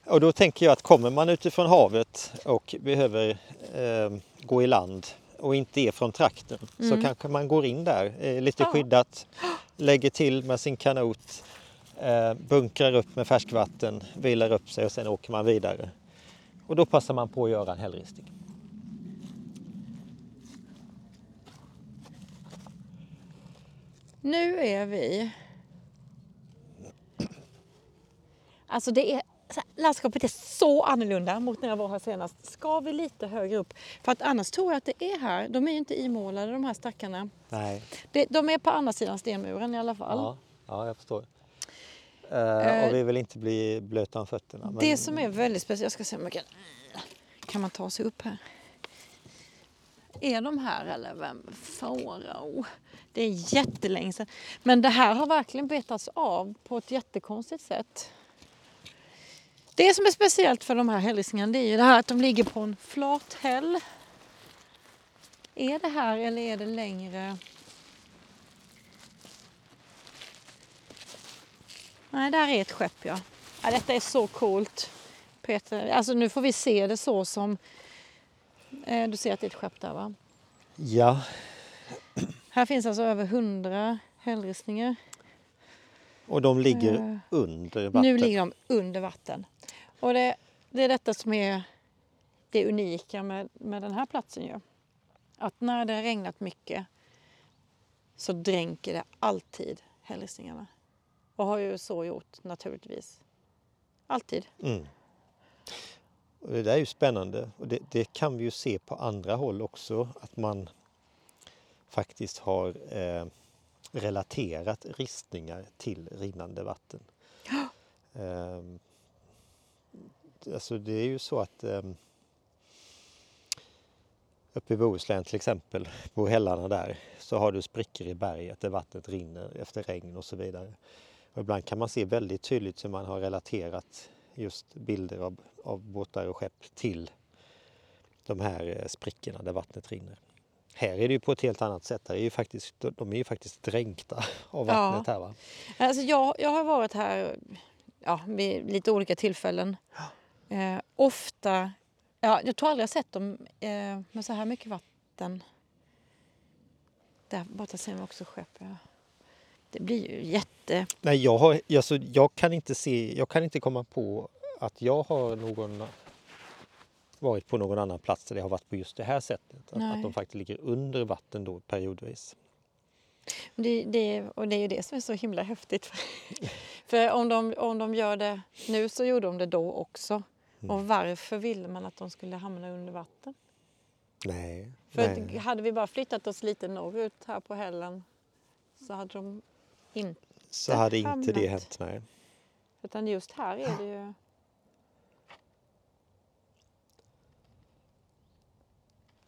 Och då tänker jag att kommer man utifrån havet och behöver eh, gå i land och inte är från trakten så kanske man går in där eh, lite Ja. skyddat, lägger till med sin kanot, eh, bunkrar upp med färskvatten, vilar upp sig och sen åker man vidare. Och då passar man på att göra en hällristning. Nu är vi... Alltså det är... Landskapet är så annorlunda mot när jag var här senast. Ska vi lite högre upp? För att annars tror jag att det är här. De är ju inte imålade de här stackarna. Nej, Det, de är på andra sidan stenmuren i alla fall. ja, ja jag förstår. Eh, och vi vill inte bli blöta om fötterna. men- Det som är väldigt speciellt, jag ska se om jag kan... Kan man ta sig upp här? Är de här eller vem? Farao. Det är jättelänge sedan. Men det här har verkligen betats av på ett jättekonstigt sätt. Det som är speciellt för de här hällristningarna det är ju det här att de ligger på en flat häll. Är det här eller är det längre? Nej, där är ett skepp ja. ja detta är så coolt. Peter, alltså nu får vi se det så som... Eh, du ser att det är ett skepp där va? Ja, Här finns alltså över hundra hällristningar. och de ligger Eh, under vatten. Nu ligger de under vatten. Och det, det är detta som är det unika med, med den här platsen ju. Att när det har regnat mycket så dränker det alltid hällristningarna. Och har ju så gjort naturligtvis. Alltid. Mm. Och det där är ju spännande och det, det, kan vi ju se på andra håll också att man faktiskt har eh, relaterat ristningar till rinnande vatten. Ja. [gasps] Eh, alltså det är ju så att eh, uppe i Bohuslän till exempel, på hällarna där, så har du sprickor i berget där vattnet rinner efter regn och så vidare. Och ibland kan man se väldigt tydligt hur man har relaterat just bilder av, av båtar och skepp till de här eh, sprickorna där vattnet rinner. Här är det ju på ett helt annat sätt. Här är ju faktiskt, de är ju faktiskt dränkta av vattnet Ja. här. Va? Alltså jag, jag har varit här ja, vid lite olika tillfällen. Eh, ofta, ja, jag tror aldrig jag sett dem eh, med så här mycket vatten. Där borta ser man också skepp. Ja. Det blir ju jätte... Nej, jag, har, alltså, jag, kan inte se, jag kan inte komma på att jag har någon varit på någon annan plats där det har varit på just det här sättet. Att, att de faktiskt ligger under vatten då periodvis. Det, det, och det är ju det som är så himla häftigt. [laughs] För om de, om de gör det nu så gjorde de det då också. Mm. Och varför ville man att de skulle hamna under vatten? Nej. För nej. hade vi bara flyttat oss lite norrut här på hällen så hade de inte... Så hade inte det hänt. Nej. Utan just här är det ju...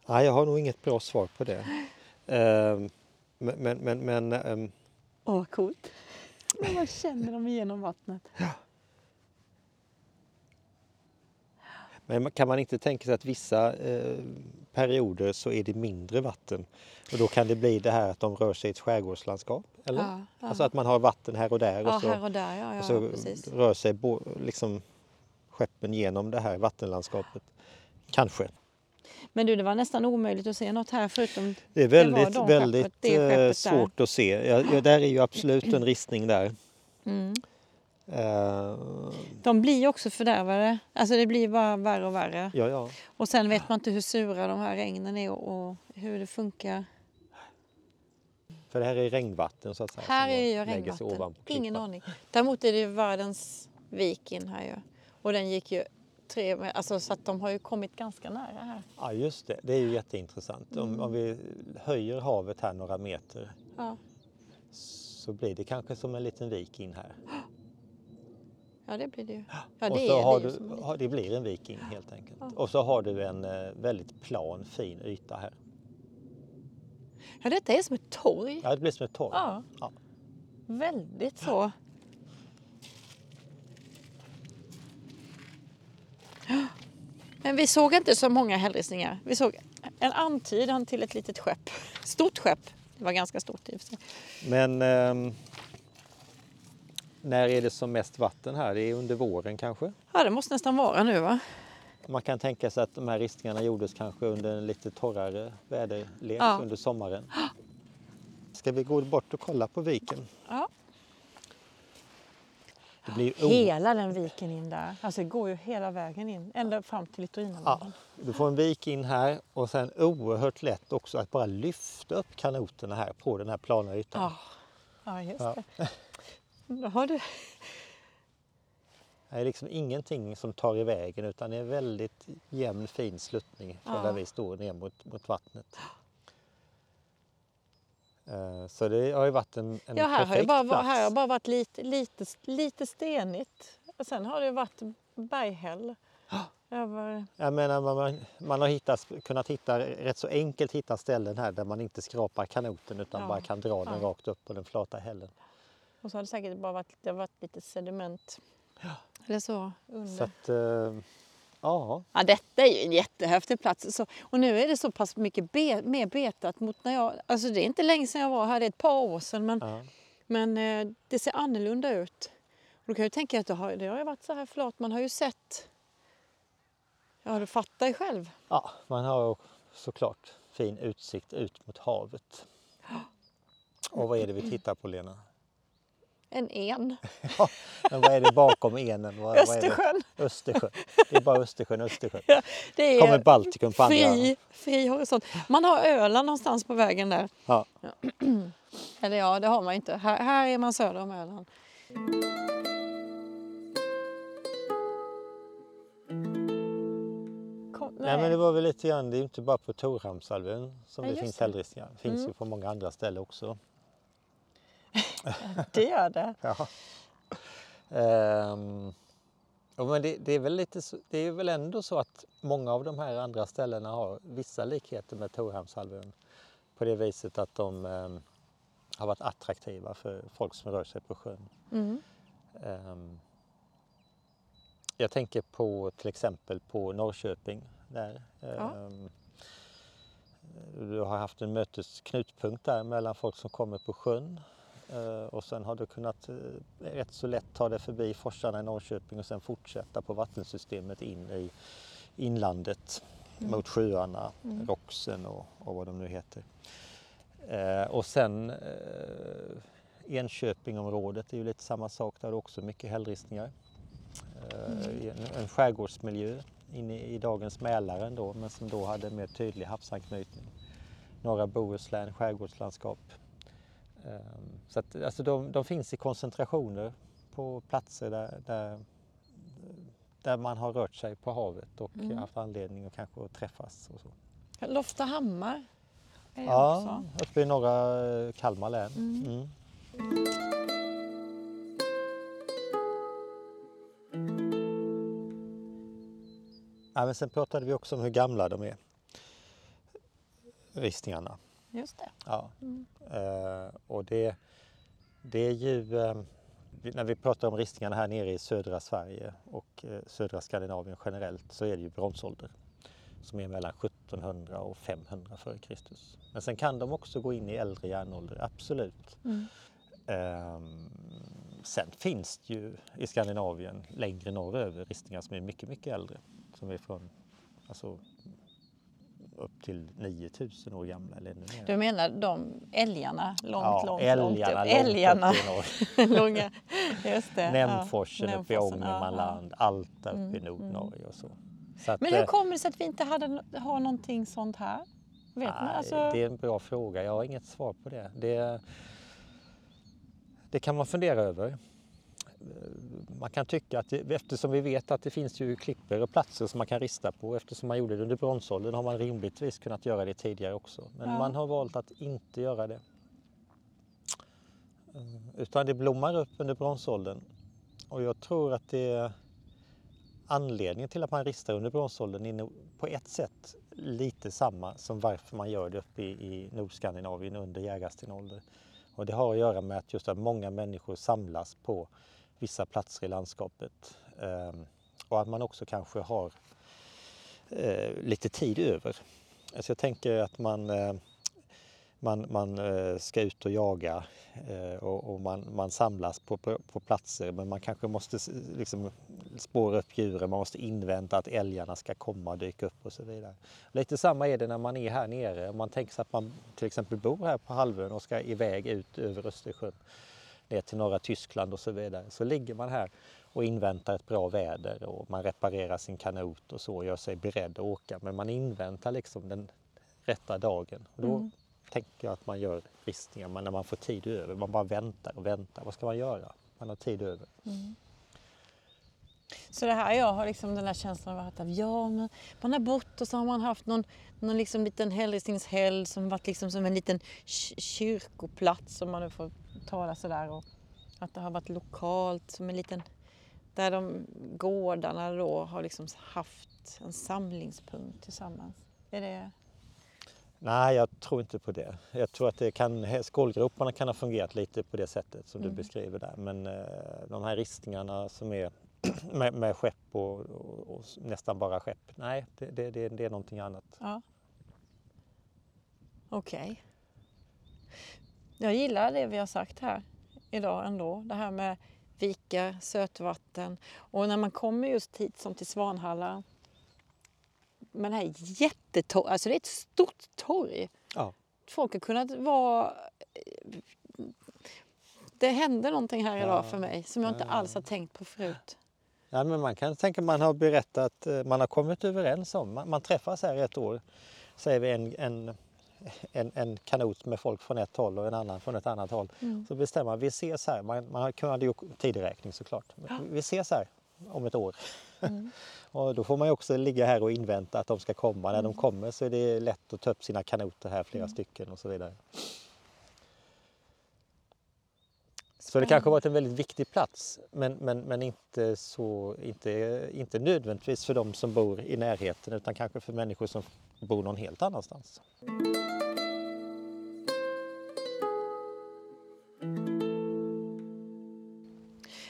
Nej, jag har nog inget bra svar på det. Ehm, men men, men, men ehm, Åh, vad coolt! Men man känner dem igenom vattnet. Men kan man inte tänka sig att vissa eh, perioder så är det mindre vatten och då kan det bli det här att de rör sig i ett skärgårdslandskap? Eller? Ja, ja. Alltså att man har vatten här och där och ja, så, och där. Och så rör sig bo, liksom skeppen genom det här vattenlandskapet. Kanske. Men du, det var nästan omöjligt att se något här förutom... Det är Det väldigt, de väldigt skeppet, det eh, skeppet där. svårt att se. Ja, ja, där är ju absolut en ristning där. Mm. Eh, De blir ju också fördärvade. Alltså det blir bara värre och värre. ja, ja. Och sen vet man inte hur sura de här regnen är och, och hur det funkar. För det här är regnvatten så att säga. Här är ju regnvatten. Ingen aning. Däremot är det ju världens vik in här ju. Och den gick ju tre alltså så att de har ju kommit ganska nära här. Ja just det, det är ju jätteintressant. Om, Mm. om vi höjer havet här några meter Ja, så blir det kanske som en liten vik in här. [gasps] ja det blir det ju. Ja, och det, så är, har det, du, har, det blir en vik in helt enkelt. Ja. Och så har du en eh, väldigt plan fin yta här. Ja, detta är som ett torg. Ja, det blir som ett torg. Ja. Ja. Väldigt så. Men vi såg inte så många hällristningar. Vi såg en antydan till ett litet skepp. Stort skepp. Det var ganska stort i och för sig. Men ehm, när är det som mest vatten här? Det är under våren kanske? Ja, det måste nästan vara nu va? Man kan tänka sig att de här ristningarna gjordes kanske under en lite torrare väderlek Ja. under sommaren. Ska vi gå bort och kolla på viken? Ja. Det blir o- Hela den viken in där. Alltså det går ju hela vägen in. Ända fram till ja, Litorinavägen. du får en vik in här och sen oerhört lätt också att bara lyfta upp kanoterna här på den här plana ytan. Ja. ja, just Ja. det. Har du. Det är liksom ingenting som tar i vägen utan det är väldigt jämn fin sluttning från Ja. där vi står ner mot, mot vattnet. Eh, Så det har ju varit en, en Ja, här har, perfekt bara, plats. här har bara varit lite, lite, lite stenigt. Och sen har det varit berghäll. [gasps] Över... Jag menar, man, man har hittat, kunnat hitta, rätt så enkelt hitta ställen här där man inte skrapar kanoten utan Ja. bara kan dra den Ja. rakt upp på den flata hällen. Och så har det säkert bara varit, det har varit lite sediment. Eller så under. Så att, eh, ja, Ja, detta är ju en jättehäftig plats. Så, och nu är det så pass mycket be, mer betat mot när jag... Alltså det är inte länge sedan jag var här, det är ett par år sedan. Men, ja. men eh, det ser annorlunda ut. Och då kan jag tänka att det har, det har ju varit så här flat. Man har ju sett... Ja, du fattar ju själv. ja, man har såklart fin utsikt ut mot havet. Och vad är det vi tittar på Lena? En en. [laughs] Ja, men vad är det bakom enen? Vad, vad är det? Östersjön. Östersjön. Det är bara Östersjön, Östersjön. Det Kommer är Baltikum på andra. fri, fri horisont. Man har Öland någonstans på vägen där. Ja. [clears throat] Eller ja, det har man inte. Här, här är man söder om Öland. Kom, Nej, men det var väl lite grann, det är inte bara på Torhamnshalvön som Nej, det finns det. hällristningar. Det finns Mm. ju på många andra ställen också. [laughs] det gör det. Ja. Ehm, och men det, det, är väl lite, så- det är väl ändå så att många av de här andra ställena har vissa likheter med Torhamnshalvön på det viset att de ehm, har varit attraktiva för folk som rör sig på sjön. Mm. Ehm, jag tänker på till exempel på Norrköping. Där. Ja. Ehm, du har haft en mötesknutpunkt där mellan folk som kommer på sjön och sen har du kunnat eh, rätt så lätt ta dig förbi forsarna i Norrköping och sen fortsätta på vattensystemet in i inlandet mot sjöarna, Roxen och, och vad de nu heter. Eh, och sen eh, Enköpingområdet är ju lite samma sak, där har du också mycket hällristningar. Eh, i en, en skärgårdsmiljö inne i dagens Mälaren då, men som då hade mer tydlig havsanknytning. Norra Bohuslän, skärgårdslandskap. Eh, så att, alltså de, de finns i koncentrationer på platser där, där, där man har rört sig på havet och Mm. haft anledning att kanske träffas. Och så. Loftahammar är Ja, också. uppe i norra eh, Kalmar län. Mm. Mm. Ja, men sen pratade vi också om hur gamla de är. Ristningarna. Just det. Ja. Mm. Eh, och det, det är ju, vi- när vi pratar om ristningarna här nere i södra Sverige och eh, södra Skandinavien generellt så är det ju bronsålder som är mellan 1700 och 500 f.Kr. Men sen kan de också gå in i äldre järnålder, absolut. Mm. Ehm, sen finns det ju i Skandinavien längre norröver ristningar som är mycket, mycket äldre. Som är från alltså, upp till 9000 år gamla eller ännu mer. Du menar de älgarna långt, ja, långt, älgarna långt upp? långt Älgarna. upp i norr. [laughs] Långa, just det. Nämforsen ja. uppe i Nämforsen, ja, Ångermanland, Alta uppe i Mm, Nordnorge och så. så att, Men hur eh, kommer det sig att vi inte hade, har någonting sånt här? Vet man? nej, Alltså, Det är en bra fråga, jag har inget svar på det. Det, det kan man fundera över. Man kan tycka att det, eftersom vi vet att det finns ju klippor och platser som man kan rista på eftersom man gjorde det under bronsåldern har man rimligtvis kunnat göra det tidigare också. Men Ja. man har valt att inte göra det. Eh, Utan det blommar upp under bronsåldern. Och jag tror att det anledningen till att man ristar under bronsåldern är på ett sätt lite samma som varför man gör det uppe i, i Nordskandinavien under jägarstenålder. Och det har att göra med att just att många människor samlas på vissa platser i landskapet. Ehm, och att man också kanske har eh, lite tid över. Alltså jag tänker att man, eh, man, man eh, ska ut och jaga och, man, man samlas på, på, på platser men man kanske måste liksom spåra upp djuren, man måste invänta att älgarna ska komma och dyka upp och så vidare. Lite samma är det när man är här nere. Om man tänker sig att man till exempel bor här på halvön och ska iväg ut över Östersjön ner till norra Tyskland och så vidare. Så ligger man här och inväntar ett bra väder och man reparerar sin kanot och så och gör sig beredd att åka. Men man inväntar liksom den rätta dagen. Och då Mm. tänker jag att man gör ristningar men när man får tid över. Man bara väntar och väntar. Vad ska man göra? Man har tid över. Så det här jag har liksom den här känslan av att ja, men man har bott och så har man haft någon, någon liksom liten hällristningshelg som varit liksom som en liten ky- kyrkoplats om man nu får tala sådär. Och att det har varit lokalt som en liten, där de gårdarna då har liksom haft en samlingspunkt tillsammans. Är det, Nej, jag tror inte på det. Jag tror att det kan, skålgroparna kan ha fungerat lite på det sättet som Mm. du beskriver där. Men eh, de här ristningarna som är med, med skepp och, och, och nästan bara skepp. Nej, det, det, det, det är någonting annat. ja. Okej. Jag gillar det vi har sagt här idag ändå. Det här med vika, sötvatten och när man kommer just hit som till Svanhalla. Men det här är jättetorg, alltså det är ett stort torg. Ja. Folk har kunnat vara... det hände någonting här idag för mig som jag inte alls har tänkt på förut. Ja, men man kan tänka man har berättat, eh, man har kommit överens om, man, man träffas här ett år, säger vi en, en, en, en kanot med folk från ett håll och en annan från ett annat håll. Mm. Så bestämmer man, vi ses här, man, man kunde ju tideräkning såklart, Men vi ses här om ett år. Mm. [laughs] och då får man ju också ligga här och invänta att de ska komma. När Mm. de kommer så är det lätt att ta upp sina kanoter här, flera stycken och så vidare. Så det kanske har varit en väldigt viktig plats men, men, men inte, så, inte, inte nödvändigtvis för de som bor i närheten utan kanske för människor som bor någon helt annanstans.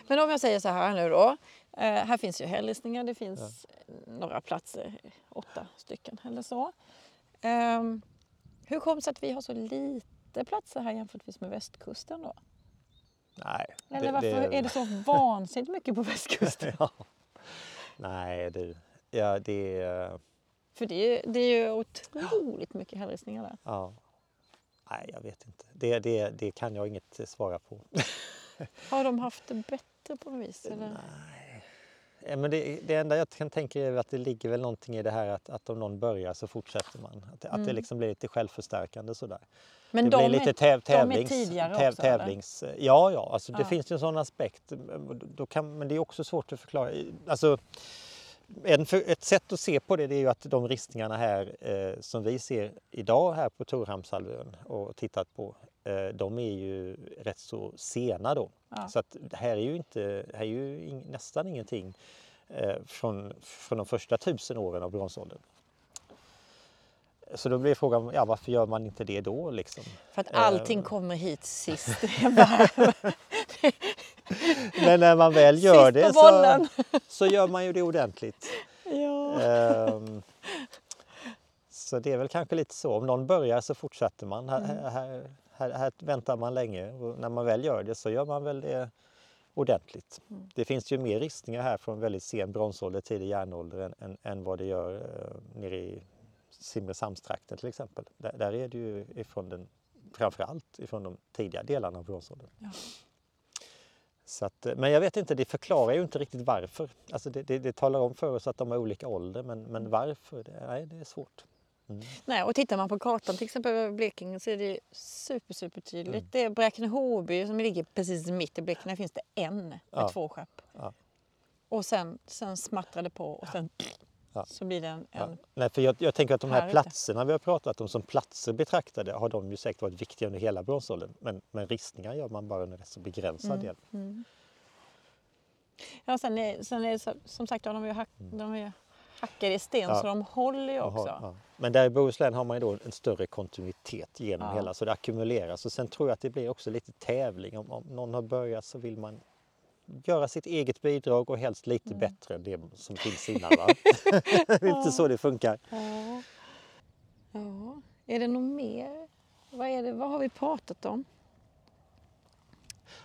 Men om jag säger så här nu då. Eh, här finns ju hällristningar, det finns några platser, åtta stycken eller så. Ehm, hur kommer det sig att vi har så lite platser här jämfört med västkusten då? Nej, Eller varför är det så vansinnigt mycket på västkusten? [laughs] ja. Nej du, ja det är... För det är, det är ju otroligt mycket hällristningar där. Ja. Nej, jag vet inte. Det, det, det kan jag inget svara på. [laughs] Har de haft det bättre på något vis? Eller? Nej. Ja, Men det, det enda jag kan tänka är att det ligger väl någonting i det här att, att om någon börjar så fortsätter man. Att, det- att det Mm. liksom blir lite självförstärkande sådär. Men det de blir lite täv, de är tävlings, tidigare täv, också, eller? tävlings... Ja, ja, alltså det Ja. finns ju en sån aspekt. Då kan, men det är också svårt att förklara. Alltså, en, ett sätt att se på det, det är ju att de ristningarna här eh, som vi ser idag här på Torhamnshalvön och tittat på, eh, de är ju rätt så sena då. Ja. Så att här är ju, inte, här är ju ing, nästan ingenting eh, från, från de första tusen åren av bronsåldern. Så då blir frågan, ja, varför gör man inte det då? Liksom? För att allting Ehm. kommer hit [laughs] sist. [laughs] Men när man väl gör det så, så gör man ju det ordentligt. [laughs] ja. Ehm, så det är väl kanske lite så. Om någon börjar så fortsätter man. Här, Mm. här, här, här väntar man länge och när man väl gör det så gör man väl det ordentligt. Mm. Det finns ju mer ristningar här från väldigt sen bronsålder, tidig järnålder än, än, än vad det gör eh, nere i Simrishamnstrakten till exempel. Där, där är det ju ifrån den, framförallt ifrån de tidiga delarna av bronsåldern. Ja. Så att, eh, men jag vet inte, det förklarar ju inte riktigt varför. Alltså det, det, det talar om för oss att de har olika ålder men, men varför, det, nej, det är svårt. Mm. Nej, och tittar man på kartan till exempel över Blekinge så är det super, super tydligt. Mm. Det är Bräkne-Hoby som ligger precis mitt i Blekinge. Där finns det en med Ja. två skepp. Ja. Och sen, sen smattrar det på och sen Ja. så blir det en... En Nej, för jag, jag tänker att de här Här platserna vi har pratat om som platser betraktade har de ju säkert varit viktiga under hela bronsåldern. Men, men ristningar gör man bara under en rätt så begränsad Mm. del. Mm. Ja, sen är, sen är som sagt ja, de är ju, hack, de är ju hackade i sten så de håller ju också. ja. Men där i Bohuslän har man ju då en större kontinuitet genom hela så det ackumuleras. Och sen tror jag att det blir också lite tävling. Om, om någon har börjat så vill man göra sitt eget bidrag och helst lite Mm. bättre än det som finns [laughs] innan. Va? [laughs] det är inte så det funkar. Ja. ja. Är det något mer? Vad, är det, vad har vi pratat om?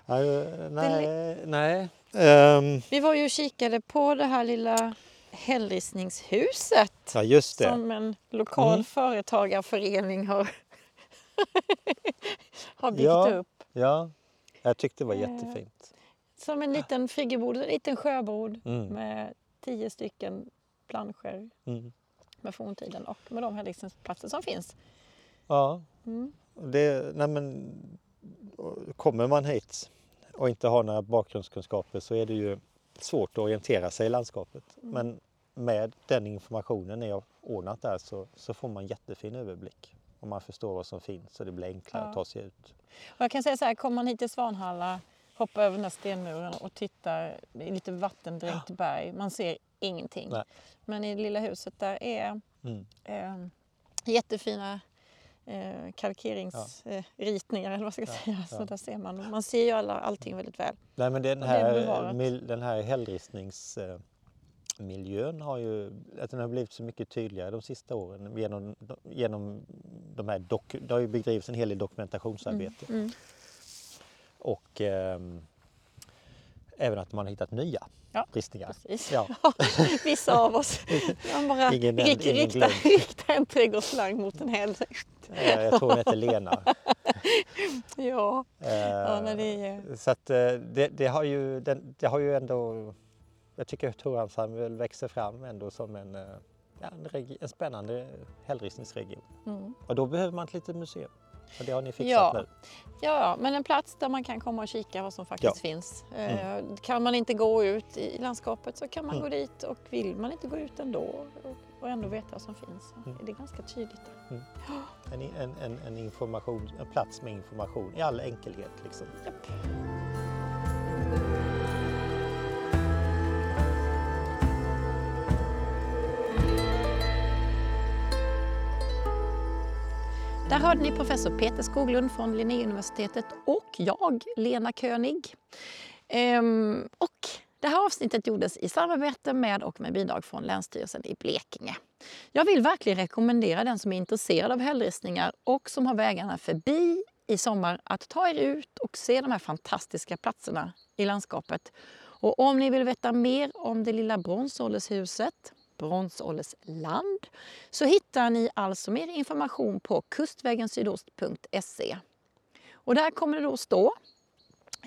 Eh, nej, nej. Ehm, Vi var ju och kikade på det här lilla hällristningshuset ja, just det. som en lokal Mm. företagarförening har, [laughs] har byggt Ja. upp. Ja, jag tyckte det var Eh, jättefint. Som en liten friggebod, en liten sjöbod Mm. med tio stycken planscher Mm. med forntiden och med de hällristningsplatser som finns. Ja, Mm. det, nej men, kommer man hit och inte har några bakgrundskunskaper så är det ju svårt att orientera sig i landskapet. Mm. Men med den informationen ni har ordnat där så, så får man jättefin överblick. Och man förstår vad som finns och det blir enklare Ja. att ta sig ut. Och jag kan säga så här, kommer man hit till Svanhalla, hoppar över den här stenmuren och tittar i lite vattendränkt berg, man ser ingenting. Nej. Men i det lilla huset där är Mm. eh, jättefina eh, kalkeringsritningar eller vad ska jag Ja, säga. Så ja. där ser man. Man ser ju alla, allting väldigt väl. Nej men den här, mil- den här hällristningsmiljön har ju att den har blivit så mycket tydligare de sista åren genom, genom de här dok, det har ju bedrivits en hel del dokumentationsarbete Mm. och ehm, även att man har hittat nya Ja, ristningar. Precis. Ja. [laughs] Vissa av oss. [laughs] Man bara Ingen rik, ingen riktar, glömd. riktar en trädgårdsslang mot en häll. Eh, Jag tror hon heter Lena. [laughs] ja. ja Eh, det är... Så att eh, det, det, har ju, den, det har ju ändå, jag tycker att Torhamnshamn växer fram ändå som en, en, en spännande hällristningsregion. Mm. Och då behöver man ett litet museum. Och det har ni fixat Ja. nu. Ja, men en plats där man kan komma och kika vad som faktiskt Ja. finns. Eh, Kan man inte gå ut i landskapet så kan man Mm. gå dit och vill man inte gå ut ändå och, ändå veta vad som finns Mm. är det ganska tydligt. [gasps] där. En, en, en, information, en plats med information i all enkelhet. Liksom. Japp. Där hörde ni professor Peter Skoglund från Linnéuniversitetet och jag, Lena König. Ehm, och det här avsnittet gjordes i samarbete med och med bidrag från Länsstyrelsen i Blekinge. Jag vill verkligen rekommendera den som är intresserad av hällristningar och som har vägarna förbi i sommar att ta er ut och se de här fantastiska platserna i landskapet. Och om ni vill veta mer om det lilla bronsåldershuset, Bronsåldersland, så hittar ni alltså mer information på kustvägensydost.se. Och där kommer det då stå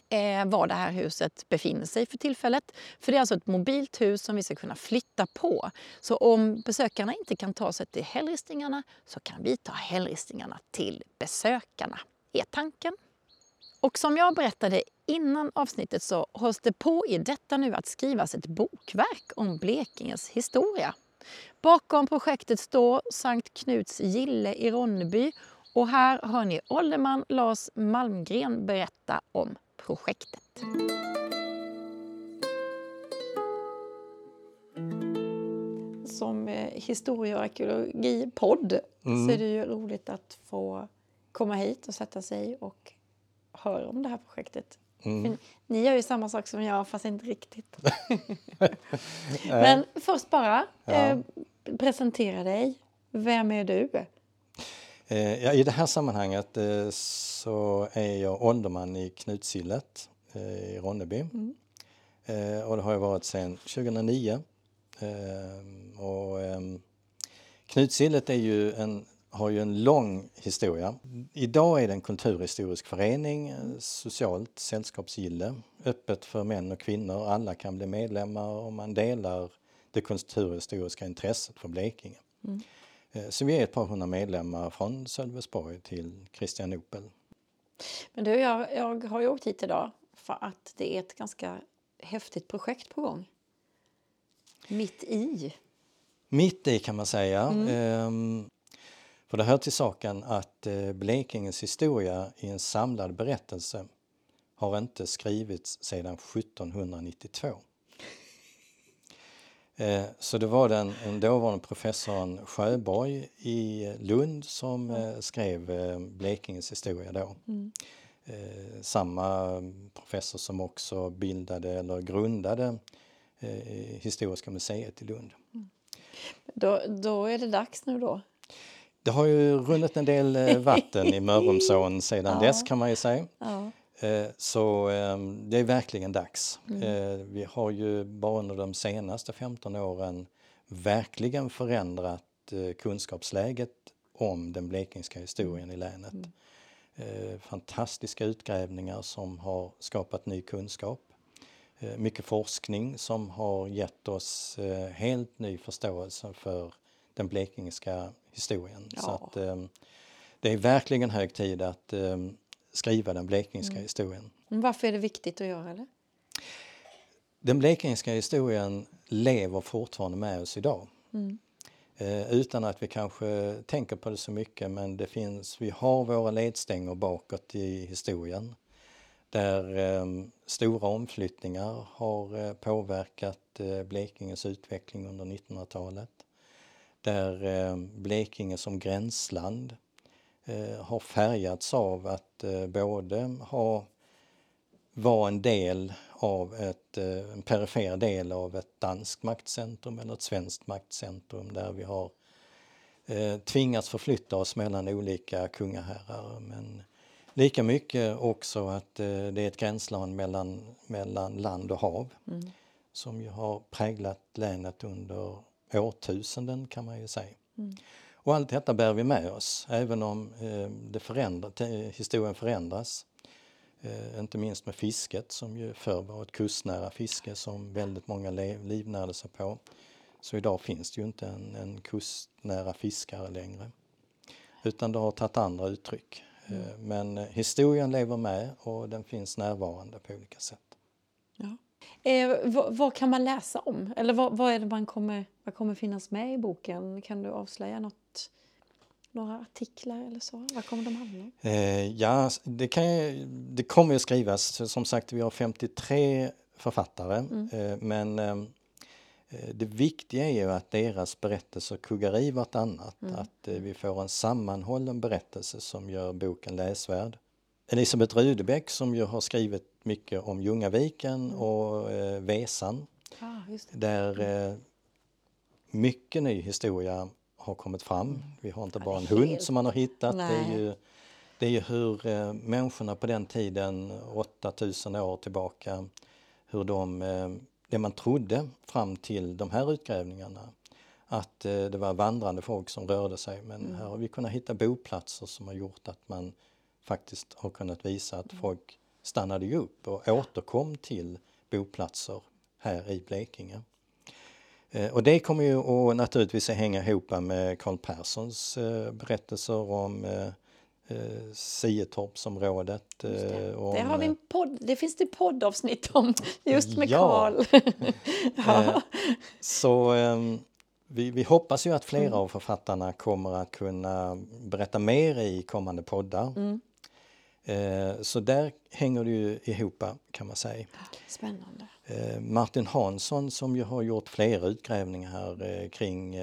eh, var det här huset befinner sig för tillfället. För det är alltså ett mobilt hus som vi ska kunna flytta på. Så om besökarna inte kan ta sig till hällristningarna så kan vi ta hällristningarna till besökarna, är tanken. Och som jag berättade innan avsnittet så hålls det på i detta nu att skrivas ett bokverk om Blekinges historia. Bakom projektet står Sankt Knuts gille i Ronneby och här hör ni ålderman Lars Malmgren berätta om projektet. Som eh, historie och arkeologipodd Mm. så är det ju roligt att få komma hit och sätta sig och höra om det här projektet. Mm. För ni gör ju samma sak som jag fast inte riktigt. [laughs] Men först bara, Ja. eh, presentera dig. Vem är du? Eh, ja, I det här sammanhanget eh, så är jag ålderman i Knutsillet eh, i Ronneby. Eh, och det har jag varit sedan 2009. Eh, och, ehm, Knutsillet är ju en, har ju en lång historia. Idag är det en kulturhistorisk förening, socialt sällskapsgille, öppet för män och kvinnor. Alla kan bli medlemmar och man delar det kulturhistoriska intresset för Blekinge. Eh, Så vi är ett par hundra medlemmar från Sölvesborg till Kristianopel. Men du, jag, jag har ju åkt hit idag för att det är ett ganska häftigt projekt på gång. Mitt i. Mitt i kan man säga. Ehm, För det hör till saken att eh, Blekinges historia i en samlad berättelse har inte skrivits sedan 1792. Eh, Så det var den, den dåvarande professorn Sjöborg i Lund som eh, skrev eh, Blekinges historia då. Eh, Samma professor som också bildade eller grundade eh, Historiska museet i Lund. Då, då är det dags nu då. Det har ju runnit en del eh, vatten i Mörrumsån sedan [laughs] Ja. dess kan man ju säga. Ja. Eh, Så eh, det är verkligen dags. Eh, Vi har ju bara under de senaste 15 åren verkligen förändrat eh, kunskapsläget om den blekingska historien i länet. Eh, Fantastiska utgrävningar som har skapat ny kunskap. Mycket forskning som har gett oss helt ny förståelse för den blekingska historien. Så Ja. att, eh, det är verkligen hög tid att eh, skriva den blekingska historien. Men Varför är det viktigt att göra det? Den blekingska historien lever fortfarande med oss idag. Eh, utan att vi kanske tänker på det så mycket men det finns, vi har våra ledstänger bakåt i historien. Där eh, stora omflyttningar har eh, påverkat eh, Blekinges utveckling under 1900-talet. Där eh, Blekinge som gränsland eh, har färgats av att eh, både ha var en del av ett, eh, en perifer del av ett danskt maktcentrum eller ett svenskt maktcentrum där vi har eh, tvingats förflytta oss mellan olika kungaherrar. Men lika mycket också att det är ett gränsland mellan, mellan land och hav som ju har präglat länet under årtusenden kan man ju säga. Och allt detta bär vi med oss, även om eh, det förändra, historien förändras. Eh, inte minst med fisket som ju förr var ett kustnära fiske som väldigt många livnärde sig på. Så idag finns det ju inte en, en kustnära fiskare längre. Utan det har tagit andra uttryck. Mm. Men historien lever med och den finns närvarande på olika sätt. Ja. Eh, vad, vad, kan man läsa om? Eller vad, vad, är det man kommer, vad kommer finnas med i boken? Kan du avslöja något? Några artiklar eller så? Vad kommer de handla om? Eh, ja, det, kan, det kommer att skrivas. Som sagt, vi har 53 författare. Mm. Eh, men ehm, eh, det viktiga är ju att deras berättelser kuggar i vartannat. Mm. Att eh, vi får en sammanhållen berättelse som gör boken läsvärd. Elisabeth Rudebäck som ju har skrivit mycket om Ljungaviken mm. och eh, Vesan. Ah, där mm. eh, mycket ny historia har kommit fram. Mm. Vi har inte bara en hund som man har hittat. Det är, ju, det är ju hur eh, människorna på den tiden, 8000 år tillbaka, hur de, eh, det man trodde fram till de här utgrävningarna, att eh, det var vandrande folk som rörde sig. Men mm. här har vi kunnat hitta boplatser som har gjort att man faktiskt har kunnat visa att mm. folk stannade upp och återkom till boplatser här i Blekinge. Eh, och det kommer ju att naturligtvis hänga ihop med Karl Perssons eh, berättelser om eh, Sietorpsområdet. Det. Om, det, har vi en podd, det finns det poddavsnitt om [laughs] just med Karl. ja. [laughs] Så ehm, vi, vi, hoppas ju att flera mm. av författarna kommer att kunna berätta mer i kommande poddar. Mm. Eh, så där hänger det ju ihop kan man säga. Spännande. Eh, Martin Hansson som ju har gjort flera utgrävningar här eh, kring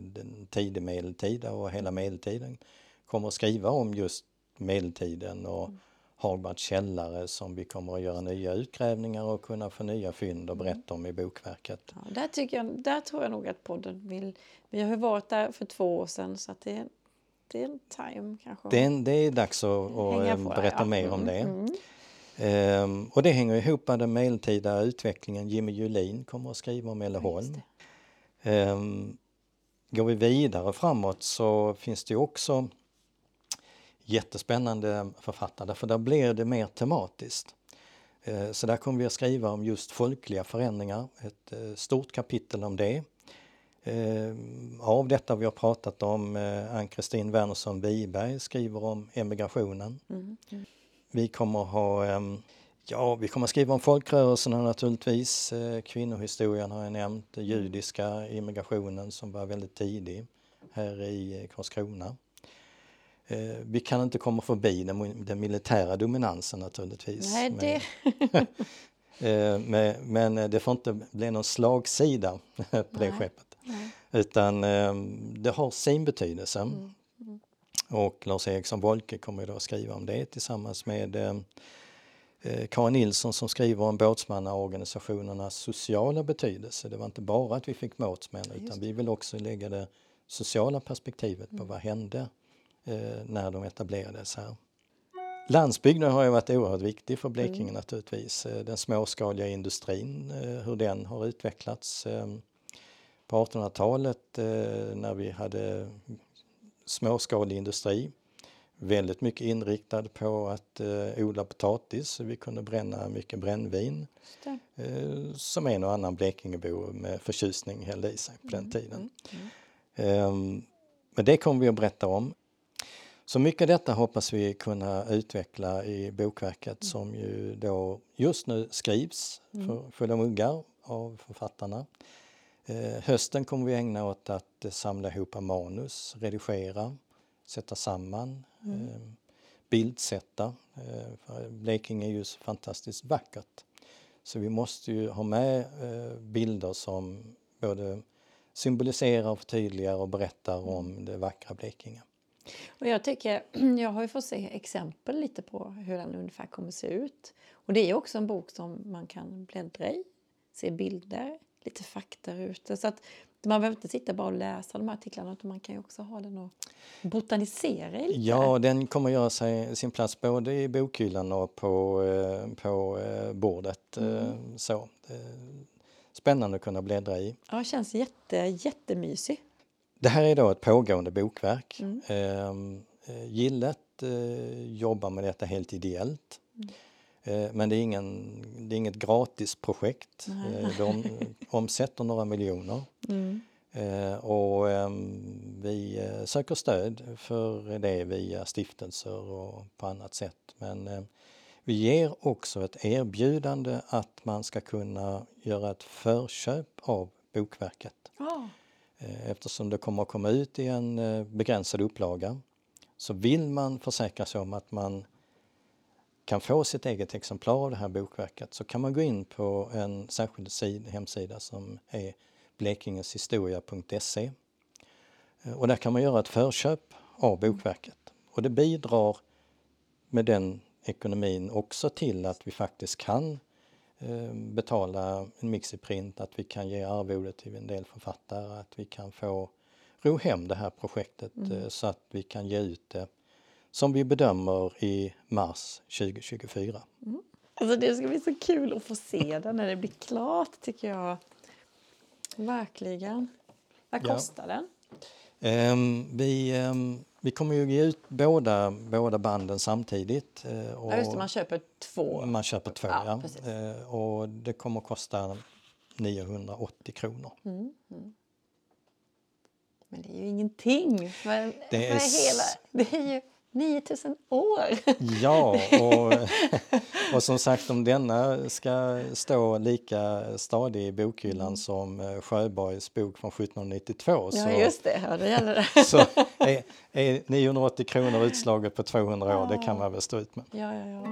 den tidig medeltida och hela medeltiden kommer att skriva om just medeltiden och mm. Hagbards källare som vi kommer att göra nya utgrävningar och kunna få nya fynd och berätta om i bokverket. Ja, där, tycker jag, där tror jag nog att podden vill... Vi har ju varit där för två år sedan så det det är time kanske. Det, det är dags att, att berätta ja. mer om det. Mm. Ehm, och det hänger ihop med den medeltida utvecklingen. Jimmy Julin kommer att skriva om Elleholm. Ehm, går vi vidare framåt så finns det också jättespännande författare för där blir det mer tematiskt. Ehm, så där kommer vi att skriva om just folkliga förändringar, ett eh, stort kapitel om det. Eh, av detta vi har pratat om, eh, Ann-Kristin Wernersson Wiberg skriver om emigrationen. Mm, mm. Vi kommer ha ehm, Ja, vi kommer skriva om folkrörelserna naturligtvis. Eh, kvinnohistorien har jag nämnt, den judiska immigrationen som var väldigt tidig här i Karlskrona. Vi kan inte komma förbi den, den militära dominansen naturligtvis. Nej, det... [laughs] men, men det får inte bli någon slagsida på det skeppet. Nej. Utan eh, det har sin betydelse. Mm. Mm. Och Lars Eriksson Wolke kommer då att skriva om det tillsammans med eh, eh, Karin Nilsson som skriver om båtsmannaorganisationernas sociala betydelse. Det var inte bara att vi fick båtsmän utan vi vill också lägga det sociala perspektivet på mm. vad hände eh, när de etablerades här. Landsbygden har ju varit oerhört viktig för Blekinge mm. naturligtvis. Eh, den småskaliga industrin, eh, hur den har utvecklats. Ehm, på 1800-talet eh, när vi hade småskalig industri. Väldigt mycket inriktad på att eh, odla potatis så vi kunde bränna mycket brännvin. Eh, som en och annan Blekingebo med förtjusning hällde i sig på den mm, tiden. Mm, mm. Eh, men det kommer vi att berätta om. Så mycket av detta hoppas vi kunna utveckla i bokverket mm. som ju då just nu skrivs mm. för fulla muggar av författarna. Eh, hösten kommer vi ägna åt att eh, samla ihop manus, redigera, sätta samman, mm. eh, bildsätta. Blekinge är ju så fantastiskt vackert. Så vi måste ju ha med bilder som både symboliserar, förtydligar och berättar mm. om det vackra Blekinge. Och jag, tycker, [clears throat] jag har ju fått se exempel lite på hur den ungefär kommer se ut. Och det är också en bok som man kan bläddra i, se bilder, lite fakta ute. Så att man behöver inte sitta bara och läsa de här artiklarna utan man kan ju också ha den och botanisera i lite. Ja, den kommer göra sig sin plats både i bokhyllan och på, eh, på eh, bordet. Eh, mm. Så. Spännande att kunna bläddra i. Ja, känns jätte, jättemysig. Det här är då ett pågående bokverk. Mm. Ehm, eh, Gillet jobbar med detta helt ideellt. Mm. Eh, men det är, ingen, det är inget gratisprojekt. Eh, de [laughs] omsätter några miljoner. Mm. Eh, och ehm, vi söker stöd för det via stiftelser och på annat sätt. Men vi ger också ett erbjudande att man ska kunna göra ett förköp av bokverket. Oh. Eftersom det kommer att komma ut i en begränsad upplaga så vill man försäkra sig om att man kan få sitt eget exemplar av det här bokverket så kan man gå in på en särskild hemsida som är blekingeshistoria.se eh, och där kan man göra ett förköp av bokverket och det bidrar med den ekonomin också till att vi faktiskt kan eh, betala en mixiprint, att vi kan ge arvode till en del författare, att vi kan få ro hem det här projektet mm. Eh, så att vi kan ge ut det som vi bedömer i mars 2024. Mm. Alltså det ska bli så kul att få se [laughs] det när det blir klart tycker jag. Verkligen. Vad kostar ja. den? Um, vi, um, vi kommer ju ge ut båda, båda banden samtidigt. Uh, och ja, just det, man köper två. Man köper två, ja. ja. Uh, och det kommer att kosta 980 kronor. Mm, mm. Men det är ju ingenting. Men, det, är... Hela, det är ju 9000 år! Ja, [laughs] och, och som sagt om denna ska stå lika stadig i bokhyllan mm. som eh, Sjöbergs bok från 1792 ja, så, just det, ja, det gäller det. [laughs] så är, är 980 kronor utslaget på 200 år, ja. det kan man väl stå ut med. Ja, ja, ja.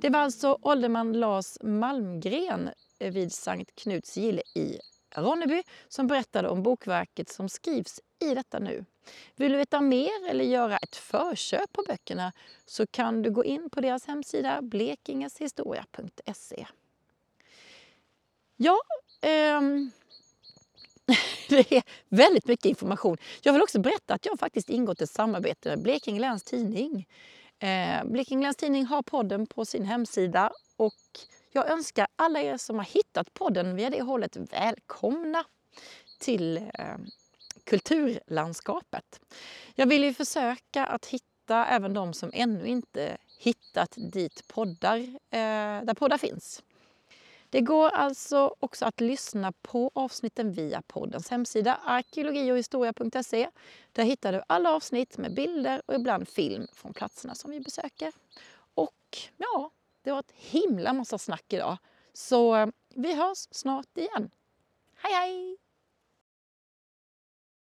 Det var alltså ålderman Lars Malmgren vid Sankt Knuts gille i Ronneby som berättade om bokverket som skrivs i detta nu. Vill du veta mer eller göra ett förköp på böckerna så kan du gå in på deras hemsida blekingeshistoria.se. Ja, ehm, [laughs] det är väldigt mycket information. Jag vill också berätta att jag faktiskt ingått ett samarbete med Blekinge Läns Tidning. Eh, Blekinge Läns Tidning har podden på sin hemsida och jag önskar alla er som har hittat podden via det hållet välkomna till eh, kulturlandskapet. Jag vill ju försöka att hitta även de som ännu inte hittat dit poddar, eh, där poddar finns. Det går alltså också att lyssna på avsnitten via poddens hemsida arkeologiochhistoria.se. Där hittar du alla avsnitt med bilder och ibland film från platserna som vi besöker. Och ja, det var ett himla massa snack idag. Så eh, vi hörs snart igen. Hej hej!